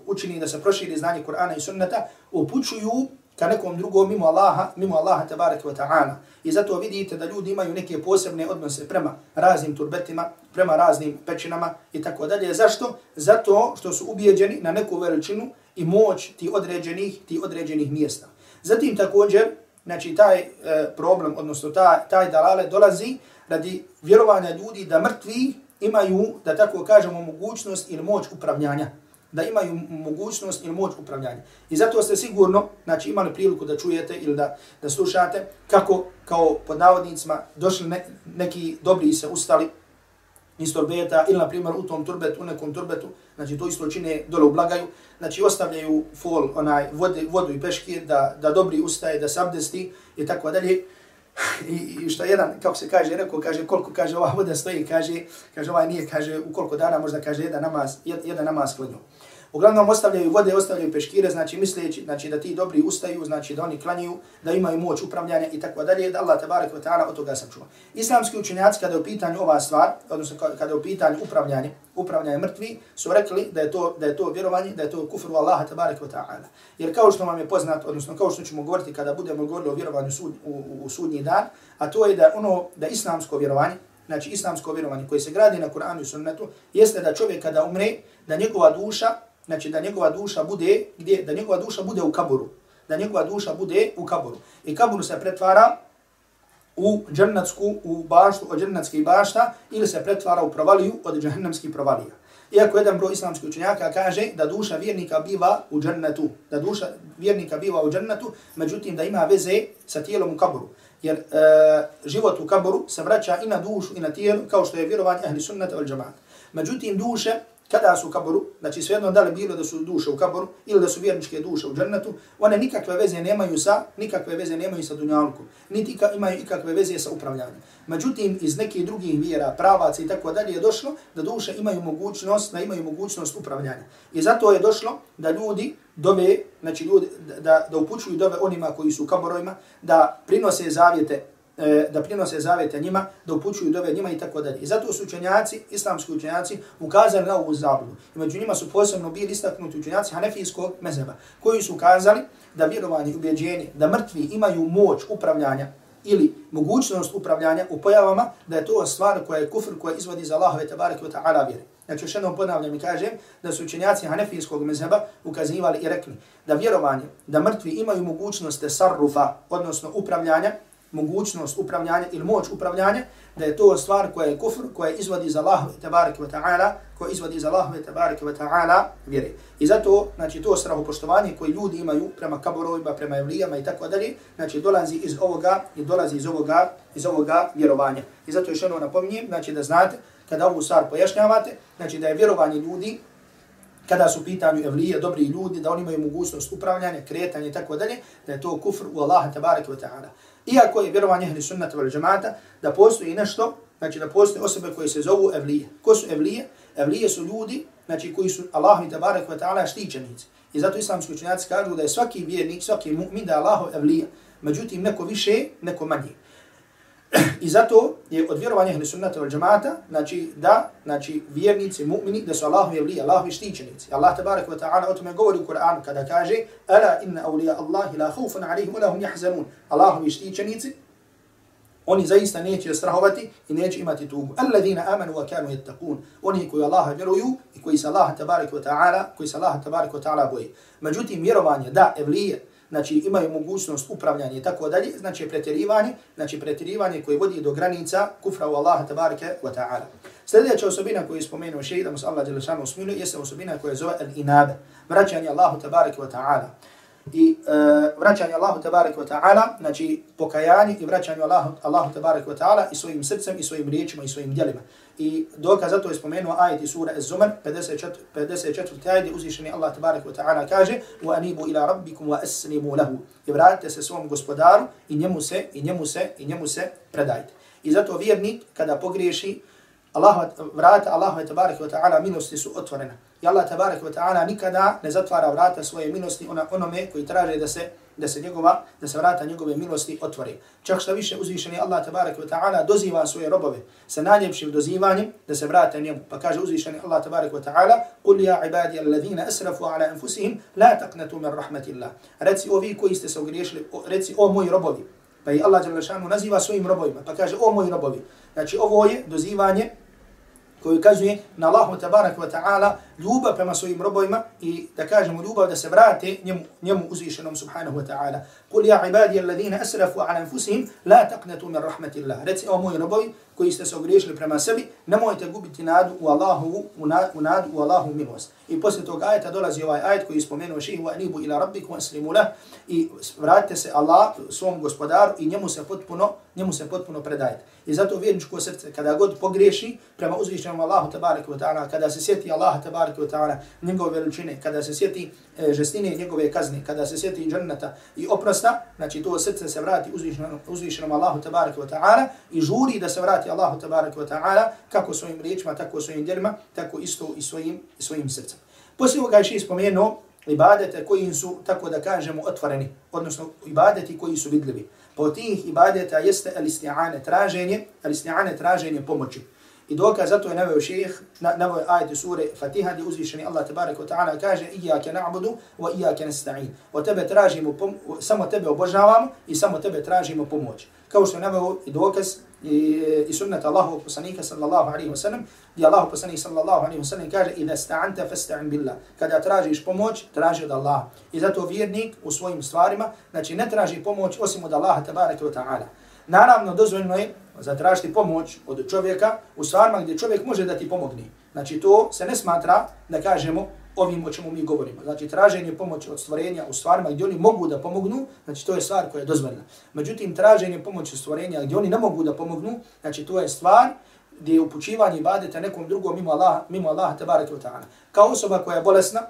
učini da se proširi znanje Kur'ana i sunnata, upućuju ka nekom drugom mimo Allaha, mimo Allaha tabaraka wa ta'ala. I zato vidite da ljudi imaju neke posebne odnose prema raznim turbetima, prema raznim pećinama i tako dalje. Zašto? Zato što su ubijeđeni na neku veličinu i moć ti određenih, ti određenih mjesta. Zatim također, znači taj e, problem, odnosno ta, taj dalale dolazi radi vjerovanja ljudi da mrtvi imaju, da tako kažemo, mogućnost ili moć upravljanja da imaju mogućnost ili moć upravljanja. I zato ste sigurno znači, imali priliku da čujete ili da, da slušate kako kao pod navodnicima došli ne, neki dobri se ustali iz turbeta ili na primjer u tom turbetu, u nekom turbetu, znači to isto čine dole u blagaju, znači ostavljaju fol, onaj, vode, vodu i peški da, da dobri ustaje, da se abdesti i tako dalje. I, I što jedan, kako se kaže, rekao, kaže, koliko kaže ova voda stoji, kaže, kaže ovaj nije, kaže, u koliko dana možda kaže jedan namaz, jedan namaz klanju. Uglavnom ostavljaju vode, ostavljaju peškire, znači misleći znači, da ti dobri ustaju, znači da oni klanjaju, da imaju moć upravljanja i tako dalje, da Allah tabarak wa ta'ala od toga sačuva. Islamski učenjaci kada je u pitanju ova stvar, odnosno kada je u pitanju upravljanje, upravljanje mrtvi, su rekli da je to, da je to vjerovanje, da je to kufru Allaha tabarak wa ta'ala. Jer kao što vam je poznat, odnosno kao što ćemo govoriti kada budemo govorili o vjerovanju sud, u, u, u sudnji dan, a to je da ono, da islamsko vjerovanje, znači islamsko vjerovanje koje se gradi na Kur'anu i sunnetu, jeste da čovjek kada umre, da njegova duša znači da njegova duša bude gdje da njegova duša bude u kaburu da njegova duša bude u kaburu i kabur se pretvara u džennetsku u baštu od džennatske bašta ili se pretvara u provaliju od džehennemskih provalija Iako jedan broj islamskih učenjaka kaže da duša vjernika biva u džennetu, da duša vjernika biva u džennetu, međutim da ima veze sa tijelom u kaburu. Jer e, život u kaburu se vraća i na dušu i na tijelo, kao što je vjerovanje ahli sunnata al džamaat. Međutim, duše kada su u kaboru, znači svejedno da li bilo da su duše u kaboru ili da su vjerničke duše u džennetu, one nikakve veze nemaju sa, nikakve veze nemaju sa dunjalkom, niti ka, imaju ikakve veze sa upravljanjem. Međutim, iz nekih drugih vjera, pravaca i tako dalje je došlo da duše imaju mogućnost, da imaju mogućnost upravljanja. I zato je došlo da ljudi dove, znači ljudi, da, da upućuju dove onima koji su u kaborojima, da prinose zavjete e, da prinose zavete njima, da upućuju dove njima i tako dalje. I zato su učenjaci, islamski učenjaci, ukazali na ovu zabludu. I među njima su posebno bili istaknuti učenjaci hanefijskog mezeba, koji su ukazali da vjerovanje i ubjeđenje, da mrtvi imaju moć upravljanja ili mogućnost upravljanja u pojavama, da je to stvar koja je kufr, koja izvodi za Allahove tabareke wa ta'ala vjere. Znači, još jednom ponavljam i kažem da su učenjaci hanefijskog mezheba ukazivali i rekli da vjerovanje, da mrtvi imaju mogućnost sarrufa, odnosno upravljanja, mogućnost upravljanja ili moć upravljanja, da je to stvar koja je kufr, koja izvodi za Allah i tabaraka wa ta'ala, koja izvodi za Allah i tabaraka wa ta'ala vjere. I zato, znači, to strahopoštovanje koje ljudi imaju prema kaborovima, prema evlijama i tako dalje, znači, dolazi iz ovoga i dolazi iz ovoga, iz ovoga vjerovanja. I zato još jedno napominjem, znači, da znate, kada ovu stvar pojašnjavate, znači, da je vjerovanje ljudi kada su pitanju evlije, dobri ljudi, da oni imaju mogućnost upravljanja, kretanja i tako dalje, da je to kufr u Allaha tabaraka wa ta'ala. Iako je vjerovanje ehli sunnata vel džemata, da postoji nešto, znači da postoje osobe koje se zovu evlije. Ko su evlije? Evlije su ljudi, znači koji su Allahu tabarek wa ta'ala štićenici. I zato islamski učenjaci kažu da je svaki vjernik, svaki mu'min da je evlija. evlije. Međutim, neko više, neko manje. I zato je od vjerovanja ehli sunnata wal džemata, znači da, znači vjernici, mu'mini, da su Allahovi evlije, Allahovi štićenici. Allah tabarak wa ta'ala o tome govori u Kur'anu kada kaže Ala inna awliya Allahi la khufun alihim wa lahum yahzanun. Allahovi štićenici, oni zaista neće strahovati i neće imati tugu. Alladina amanu wa kanu yattaqun. Oni koji Allaha vjeruju i koji se Allaha tabarak wa ta'ala, koji se Allaha tabarak wa ta'ala boji. Međutim, vjerovanje da evlije, znači imaju mogućnost upravljanja i tako dalje, znači pretjerivanje, znači pretjerivanje koje vodi do granica kufra u Allaha tabaraka wa ta'ala. Sljedeća osobina koju je spomenuo šeji, da mu se Allah djelašanu usmiluje, jeste osobina koja zove al-inabe, vraćanje Allahu tabaraka wa ta'ala i uh, vraćanje Allahu tebareku wa taala, znači pokajanje i vraćanje Allahu Allahu tebareku wa taala i svojim srcem i svojim riječima i svojim djelima. I dokaz za to je spomenuo ajet iz sure Az-Zumar 54 54. tajde uzišeni Allah tebareku wa taala kaže: "Wa anibu ila rabbikum wa aslimu lahu." I vratite se svom gospodaru i njemu se i njemu se i njemu se predajte. I zato vjernik kada pogriješi Allah vrata Allahu tebareku wa taala milosti su otvorena. I Allah tabarak wa ta'ala nikada ne zatvara vrata svoje milosti ona onome koji traže da se da se njegova da se vrata njegove milosti otvore. Čak što više uzvišeni Allah tabarak wa ta'ala doziva svoje robove sa najljepšim dozivanjem da se vrate njemu. Pa kaže uzvišeni Allah tabarak wa ta'ala: "Qul ya ibadi alladhina asrafu ala anfusihim la taqnatu min rahmatillah." Reci ovi koji ste se ogriješili, reci o moji robovi. Pa i Allah dželle šanu naziva svojim robovima, pa kaže o moji robovi. Znači ovo je dozivanje koji ukazuje na Allahu tabarak wa ta'ala ljubav prema svojim robovima i da kažemo ljubav da se vrate njemu, njemu uzvišenom subhanahu wa ta'ala. Kul ja ibadi alladhina asrafu ala anfusihim la taqnatu min rahmatillah. Reci o moji robovi koji ste se ogriješili prema sebi, nemojte gubiti nadu u Allahu, u nadu u Allahu milost. I poslije tog ajeta dolazi ovaj ajet koji spomenuo šehi wa anibu ila rabbiku wa aslimu lah i vratite se Allah svom gospodaru i njemu se potpuno, njemu se potpuno predajte. I zato vjerničko srce kada god pogriješi prema uzvišenom Allahu tabaraka wa ta'ala, kada se sjeti Allah tabaraka wa ta'ala njegove veličine, kada se sjeti e, žestine njegove kazne, kada se sjeti džennata i oprosta, znači to srce se vrati uzvišenom, uzvišenom Allahu tabaraka wa ta'ala i žuri da se vrati Allahu tabaraka wa ta'ala kako svojim riječima, tako svojim djelima, tako isto i svojim, svojim srcem. Poslije ovoga je spomenuo ibadete koji su, tako da kažemo, otvoreni, odnosno ibadeti koji su vidljivi. Po tih ibadeta jeste al-isti'ane traženje, al-isti'ane traženje pomoći. I dokaz zato je naveo šejih, naveo je ajet sure Fatiha gdje uzvišeni Allah tabarak wa ta'ala kaže Iyake na'budu wa iyake nasta'in. O tebe tražimo, samo tebe obožavamo i samo tebe tražimo pomoć. Kao što je naveo i dokaz i, eh, i sunnet Allahu poslanika sallallahu alaihi wa sallam, gdje Allahu poslanik sallallahu alaihi wa sallam kaže Ida sta'anta fasta'in billah. Kada tražiš pomoć, traži od Allaha. I zato vjernik u svojim stvarima, znači ne traži pomoć osim od Allaha tabaraka wa ta'ala. Naravno, dozvoljno je zatražiti pomoć od čovjeka u stvarima gdje čovjek može da ti pomogne. Znači, to se ne smatra da kažemo ovim o čemu mi govorimo. Znači, traženje pomoći od stvorenja u stvarima gdje oni mogu da pomognu, znači, to je stvar koja je dozvoljena. Međutim, traženje pomoći od stvorenja gdje oni ne mogu da pomognu, znači, to je stvar gdje je upućivanje ibadeta nekom drugom mimo Allaha, mimo Allaha, tabaraka wa ta'ala. Kao osoba koja je bolesna,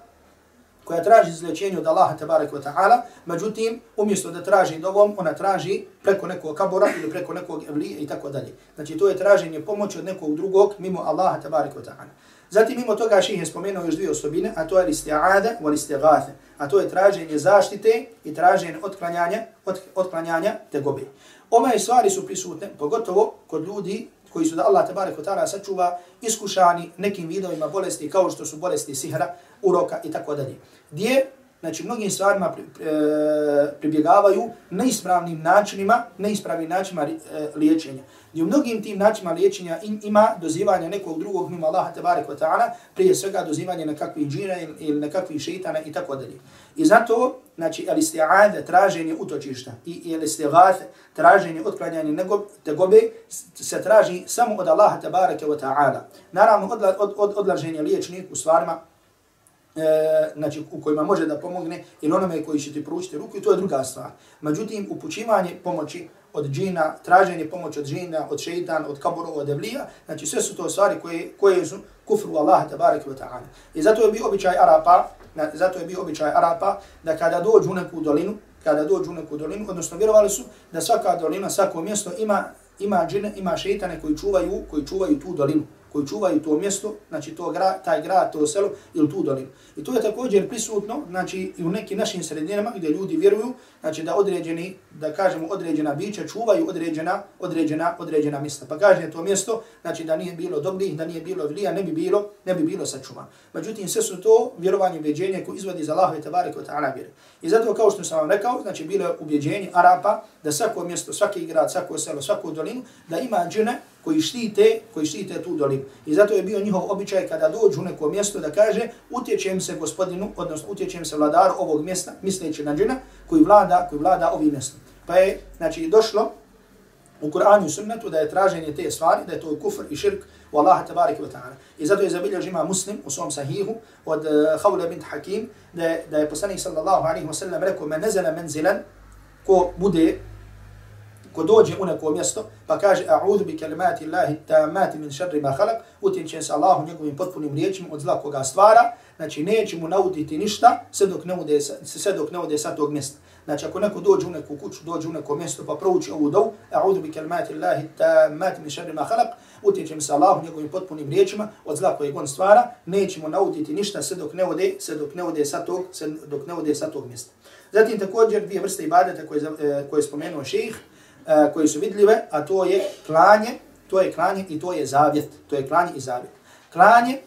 koja traži izlečenje od Allaha tabaraka wa ta'ala, međutim, umjesto da traži dovom, ona traži preko nekog kabora ili preko nekog evlija i tako dalje. Znači, to je traženje pomoći od nekog drugog mimo Allaha tabaraka wa ta'ala. Zatim, mimo toga ših je spomenuo još dvije osobine, a to je listi'ada wa listi'gathe. A to je traženje zaštite i traženje otklanjanja, od, otklanjanja tegobe. Ove stvari su prisutne, pogotovo kod ljudi koji su da Allah tabaraka wa ta'ala sačuva iskušani nekim vidovima bolesti kao što su bolesti sihra, uroka i tako dalje. Gdje, znači, mnogim stvarima pri, pri, e, pribjegavaju neispravnim načinima, neispravnim načinima e, liječenja. I u mnogim tim načinima liječenja im, ima dozivanje nekog drugog mimo Allaha tabaraka wa ta'ala, prije svega dozivanje nekakvih džina ili nekakvih šeitana i tako dalje. I zato znači el isti'ad, traženje utočišta i el isti'ad, traženje otklanjanje tegobe, se traži samo od Allaha tabaraka wa ta'ala. Naravno, odla, od, od, odlaženje liječnik u stvarima e, znači, u kojima može da pomogne ili onome koji će ti pručiti ruku i to je druga stvar. Međutim, upućivanje pomoći od džina, traženje pomoći od džina, od šeitan, od kaburova, od evlija, znači sve su to stvari koje, koje su kufru Allaha tabaraka wa ta'ala. I zato je bio običaj Arapa, zato je bio običaj Arapa da kada dođu u neku dolinu, kada dođu u neku dolinu, odnosno vjerovali su da svaka dolina, svako mjesto ima ima džine, ima šejtane koji čuvaju, koji čuvaju tu dolinu koji čuvaju to mjesto, znači to gra, taj grad, to selo ili tu dolinu. I to je također prisutno, znači i u nekim našim sredinama gdje ljudi vjeruju, znači da određeni, da kažemo određena bića čuvaju određena, određena, određena mjesta. Pa kaže to mjesto, znači da nije bilo dobrih, da nije bilo vlija, ne bi bilo, ne bi bilo sačuvan. Međutim, sve su to vjerovanje i koje izvodi za Allahove tabare koje ta'ala vjeru. I zato kao što sam vam rekao, znači bilo je ubjeđenje Arapa da svako mjesto, svaki grad, svako selo, svaku dolinu, da ima džine koji štite, koji štite tu dolinu. I zato je bio njihov običaj kada dođu u neko mjesto da kaže utječem se gospodinu, odnosno utječem se vladaru ovog mjesta, misleći na džina koji vlada, koji vlada ovim mjestom. Pa je, znači, došlo u Kur'anu i sunnetu da je traženje te stvari, da je to kufr i širk u Allaha tabariki wa ta'ala. I zato je zabilježi ima muslim u svom sahihu od uh, Khawla bint Hakim da je, da je poslanik sallallahu alaihi wa sallam rekao men nezele menzilan ko bude ko dođe u neko mjesto, pa kaže a'udhu bi kalimati Allahi tamati min šarri ma khalaq, utječe se Allahu njegovim potpunim riječima od zla koga stvara, znači neće mu nauditi ništa sve dok ne ude, sve dok ne ude sa tog mjesta. Znači ako neko dođe u neku kuću, dođe u neko mjesto pa prouči ovu dovu, a'udhu bi kalimati Allahi tamati min šarri ma khalaq, utječe se Allahu njegovim potpunim riječima od zla kojeg on stvara, neće mu nauditi ništa sve dok ne ode sve dok ne ode sa tog, sve dok ne ode sa tog mjesta. Zatim također dvije vrste ibadeta koje, eh, koje je spomenuo šejh, E, uh, koje su vidljive, a to je klanje, to je klanje i to je zavjet, to je klanje i zavjet. Klanje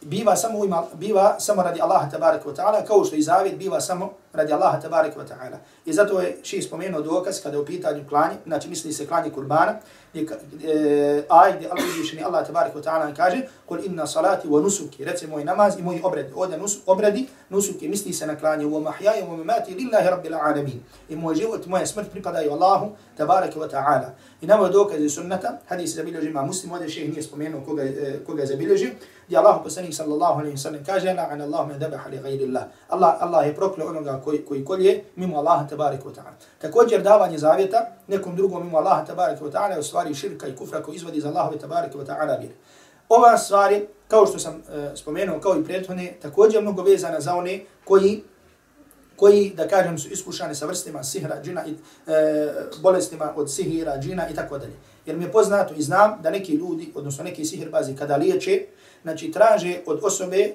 biva samo ima, biva samo radi Allaha tabaraka wa ta'ala, kao što i zavjet biva samo radi Allaha tabaraka wa ta'ala. I zato je ši spomenuo dokaz kada je u pitanju klanje, znači misli se klanje kurbana, e, aj gdje Allah uzvišeni Allah tabarik wa ta'ala kaže kul inna salati wa nusuki, reci moj namaz i moji obredi. Ovdje nus, obredi, nusuki misli se na klanje wa mahjaju wa mamati lillahi rabbil alamin. I moj život, moja smrt pripadaju Allahu tabarik wa ta'ala. I nama je dokaz iz sunnata, hadis zabilježi ima muslim, ovdje šeh nije spomenuo koga, eh, koga je zabilježio, gdje Allah poslanik sallallahu alaihi wa sallam kaže la'an Allah me dabaha li gajri Allah. Allah, Allah je prokleo onoga koji, koji kolje mimo Allaha tabarik wa ta'ala. Također davanje zavjeta nekom drugom mimo Allaha tabarik wa ta'ala je u stvari širka i kufra koji izvodi iz Allahove tabarik wa ta'ala vire. Ova stvari, kao što sam e, spomenuo, kao i prethodne, također mnogo vezana za one koji koji, da kažem, su iskušani sa vrstima sihra, džina i e, bolestima od sihira, džina i tako dalje. Jer mi je poznato i znam da neki ljudi, odnosno neki sihirbazi, kada liječe, znači traže od osobe e,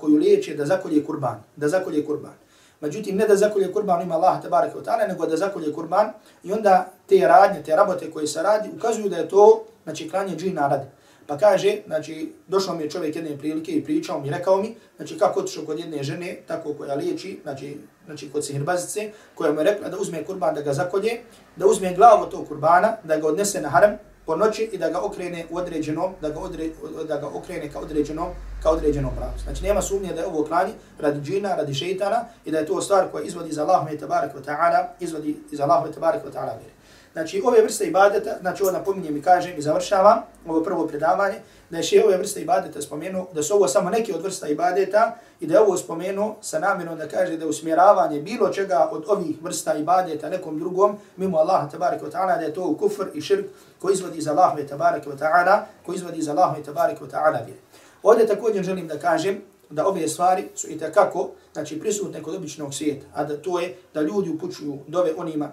koju liječe da zakolje kurban, da zakolje kurban. Međutim, ne da zakolje kurban ima Allah tabarak wa ta'ala, nego da zakolje kurban i onda te radnje, te rabote koje se radi, ukazuju da je to, znači, klanje džina radi. Pa kaže, znači, došao mi je čovjek jedne prilike i pričao mi, rekao mi, znači, kako otišao kod jedne žene, tako koja liječi, znači, znači kod sihirbazice, koja mu je rekla da uzme kurban da ga zakolje, da uzme glavu tog kurbana, da ga odnese na haram, po noći i da ga okrene u određeno, da ga, odre, da ga okrene ka određeno, ka određenom pravcu. Znači nema sumnje da je ovo klanje radi džina, radi šeitana i da je to stvar koja izvodi za Allahum i tabarak wa ta'ala, izvodi iz Allahum i tabarak wa ta'ala vjeri. Znači ove vrste ibadeta, znači ovo napominjem i kažem i završavam ovo prvo predavanje, da je še ove vrste ibadeta spomenuo, da su ovo samo neke od vrsta ibadeta i da je ovo spomenuo sa namjerom da kaže da usmjeravanje bilo čega od ovih vrsta ibadeta nekom drugom, mimo Allaha tabaraka wa ta'ala, da je to kufr i širk koji izvodi za Allahove tabaraka wa ta'ala, koji izvodi za Allahove tabaraka wa ta'ala vire. Ovdje također želim da kažem da ove stvari su i takako, znači prisutne kod običnog svijeta, a da to je da ljudi upućuju dove onima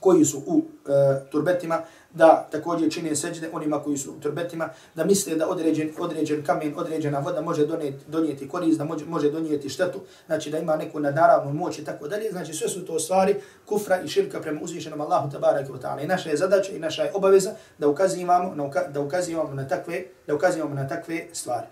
koji su u e, turbetima, da također čine seđde onima koji su u turbetima, da misle da određen, određen kamen, određena voda može donijeti, donijeti korist, da može, može donijeti štetu, znači da ima neku nadaravnu moć i tako dalje. Znači sve su to stvari kufra i širka prema uzvišenom Allahu tabarak wa ta'ala. I naša je zadaća i naša je obaveza da ukazivamo, da ukazivamo na takve, da ukazivamo na takve stvari.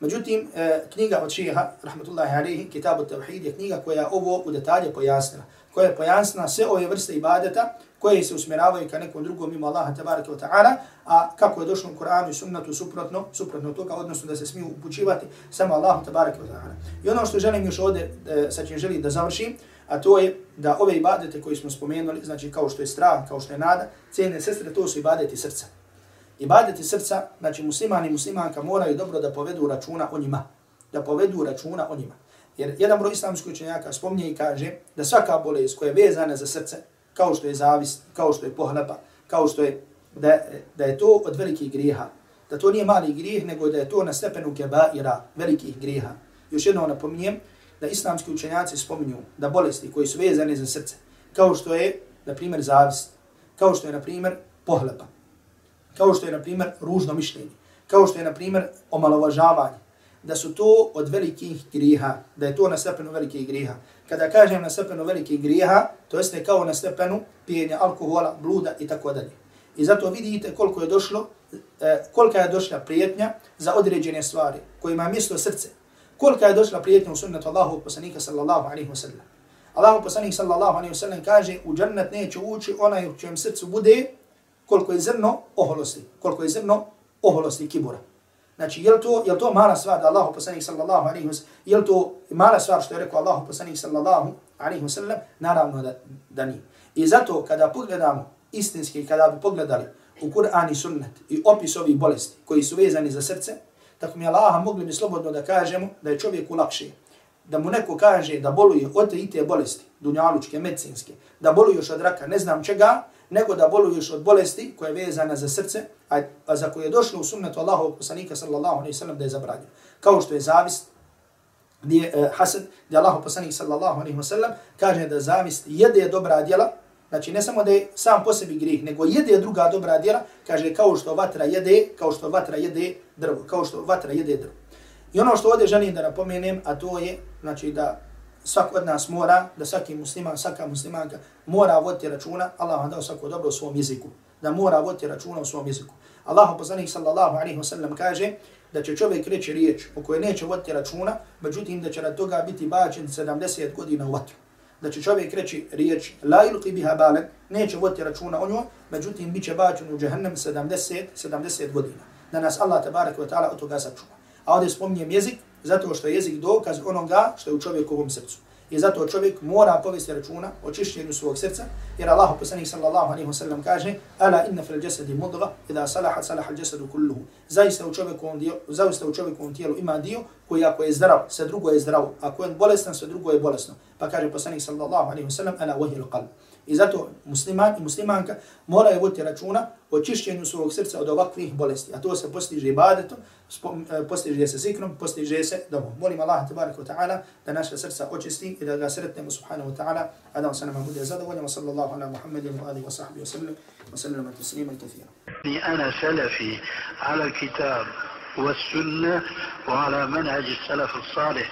Međutim, e, knjiga od šeha, rahmatullahi alihi, Kitabu Tawhid, je knjiga koja ovo u detalje pojasnila koja je pojasna sve ove vrste ibadeta koje se usmjeravaju ka nekom drugom mimo Allaha tabaraka wa ta'ala, a kako je došlo u Kur'anu i sunnatu suprotno, suprotno toga, odnosno da se smiju upućivati samo Allahu tabaraka wa ta'ala. I ono što želim još ovdje, e, sa čim želim da završim, a to je da ove ibadete koje smo spomenuli, znači kao što je strah, kao što je nada, cijene sestre, to su ibadeti srca. Ibadeti srca, znači muslimani i muslimanka moraju dobro da povedu računa o njima. Da povedu računa o njima. Jer jedan broj islamskih učenjaka spominje i kaže da svaka bolest koja je vezana za srce, kao što je zavis, kao što je pohlepa, kao što je, da, da je to od velikih grijeha. Da to nije mali grijeh, nego da je to na stepenu kebaira, velikih grijeha. Još jedno napominjem, da islamski učenjaci spominju da bolesti koji su vezane za srce, kao što je, na primjer, zavist, kao što je, na primjer, pohlepa, kao što je, na primjer, ružno mišljenje, kao što je, na primjer, omalovažavanje, da su to od velikih griha, da je to na stepenu velikih griha. Kada kažem na stepenu velikih griha, to jeste kao na stepenu pijenja alkohola, bluda i tako dalje. I zato vidite koliko je došlo, e, kolika je došla prijetnja za određene stvari kojima je mjesto srce. Kolika je došla prijetnja u sunnetu Allahu poslanika sallallahu alaihi wa sallam. Allahu poslanik sallallahu alaihi wa sallam kaže u džennet neće ući onaj u čijem srcu bude koliko je zrno oholosti, koliko je zrno oholosti kibura. Znači, je to, je to mala stvar da Allahu poslanik sallallahu alaihi wa sallam, je to mala stvar što je rekao Allahu poslanik sallallahu alaihi wa sallam, naravno da, da nije. I zato kada pogledamo istinski, kada bi pogledali u Kur'an i sunnet i opis ovih bolesti koji su vezani za srce, tako mi Allaha mogli bi slobodno da kažemo da je čovjeku lakše. Da mu neko kaže da boluje od te i te bolesti, dunjalučke, medicinske, da boluješ od raka, ne znam čega, nego da boluješ od bolesti koja je vezana za srce, a, a za koje je došlo u sunnetu Allahovog poslanika sallallahu alaihi sallam da je zabranio. Kao što je zavist, gdje je uh, hasad, gdje Allahov poslanik sallallahu alaihi sallam kaže da zavist jede dobra djela, Znači ne samo da je sam po sebi grih, nego jede druga dobra djela, kaže kao što vatra jede, kao što vatra jede drvo, kao što vatra jede drvo. I ono što ovdje želim da napomenem, a to je znači da svak od nas mora, da svaki musliman, svaka muslimanka mora voditi računa, Allah vam dao svako dobro u svom jeziku, da mora voditi računa u svom jeziku. Allah poslanik sallallahu alaihi wasallam kaže da će čovjek reći riječ o kojoj neće voditi računa, međutim da će na toga biti bačen 70 godina u vatru da će čovjek reći riječ la ilqi biha balen, neće voditi računa o njoj, međutim bit će bačen u džahnem 70, 70 godina. Da nas Allah tabarak wa ta'ala od toga sačuva. A ovdje spominjem jezik, zato što je jezik dokaz onoga što je u čovjekovom srcu. I zato čovjek mora povesti računa o čišćenju svog srca, jer Allah poslanih sallallahu alaihi wa sallam kaže Ala inna fil jasadi mudga, idha salaha salaha jasadu kulluhu. Zaista u čovjekovom dio, zaista u čovjekovom tijelu ima dio koji ako je zdrav, sve drugo je zdravo. Ako je bolestan, sve drugo je bolesno. Pa kaže poslanih sallallahu alaihi wa sallam Ala wahil qalb. I zato musliman i muslimanka moraju voditi računa o čišćenju svog srca od ovakvih bolesti. A to se postiže ibadetom, e, postiže se zikrom, postiže se domom. Molim Allah tabaraka wa ta'ala da naše srca očisti i da ga sretnemo subhanahu wa ta'ala, a da on se nama bude zadovoljno. Wa sallallahu ala Muhammedin wa alihi wa sahbihi wa sallam. Wa sallam taslima kathira. أنا سلفي على الكتاب والسنة وعلى منهج السلف الصالح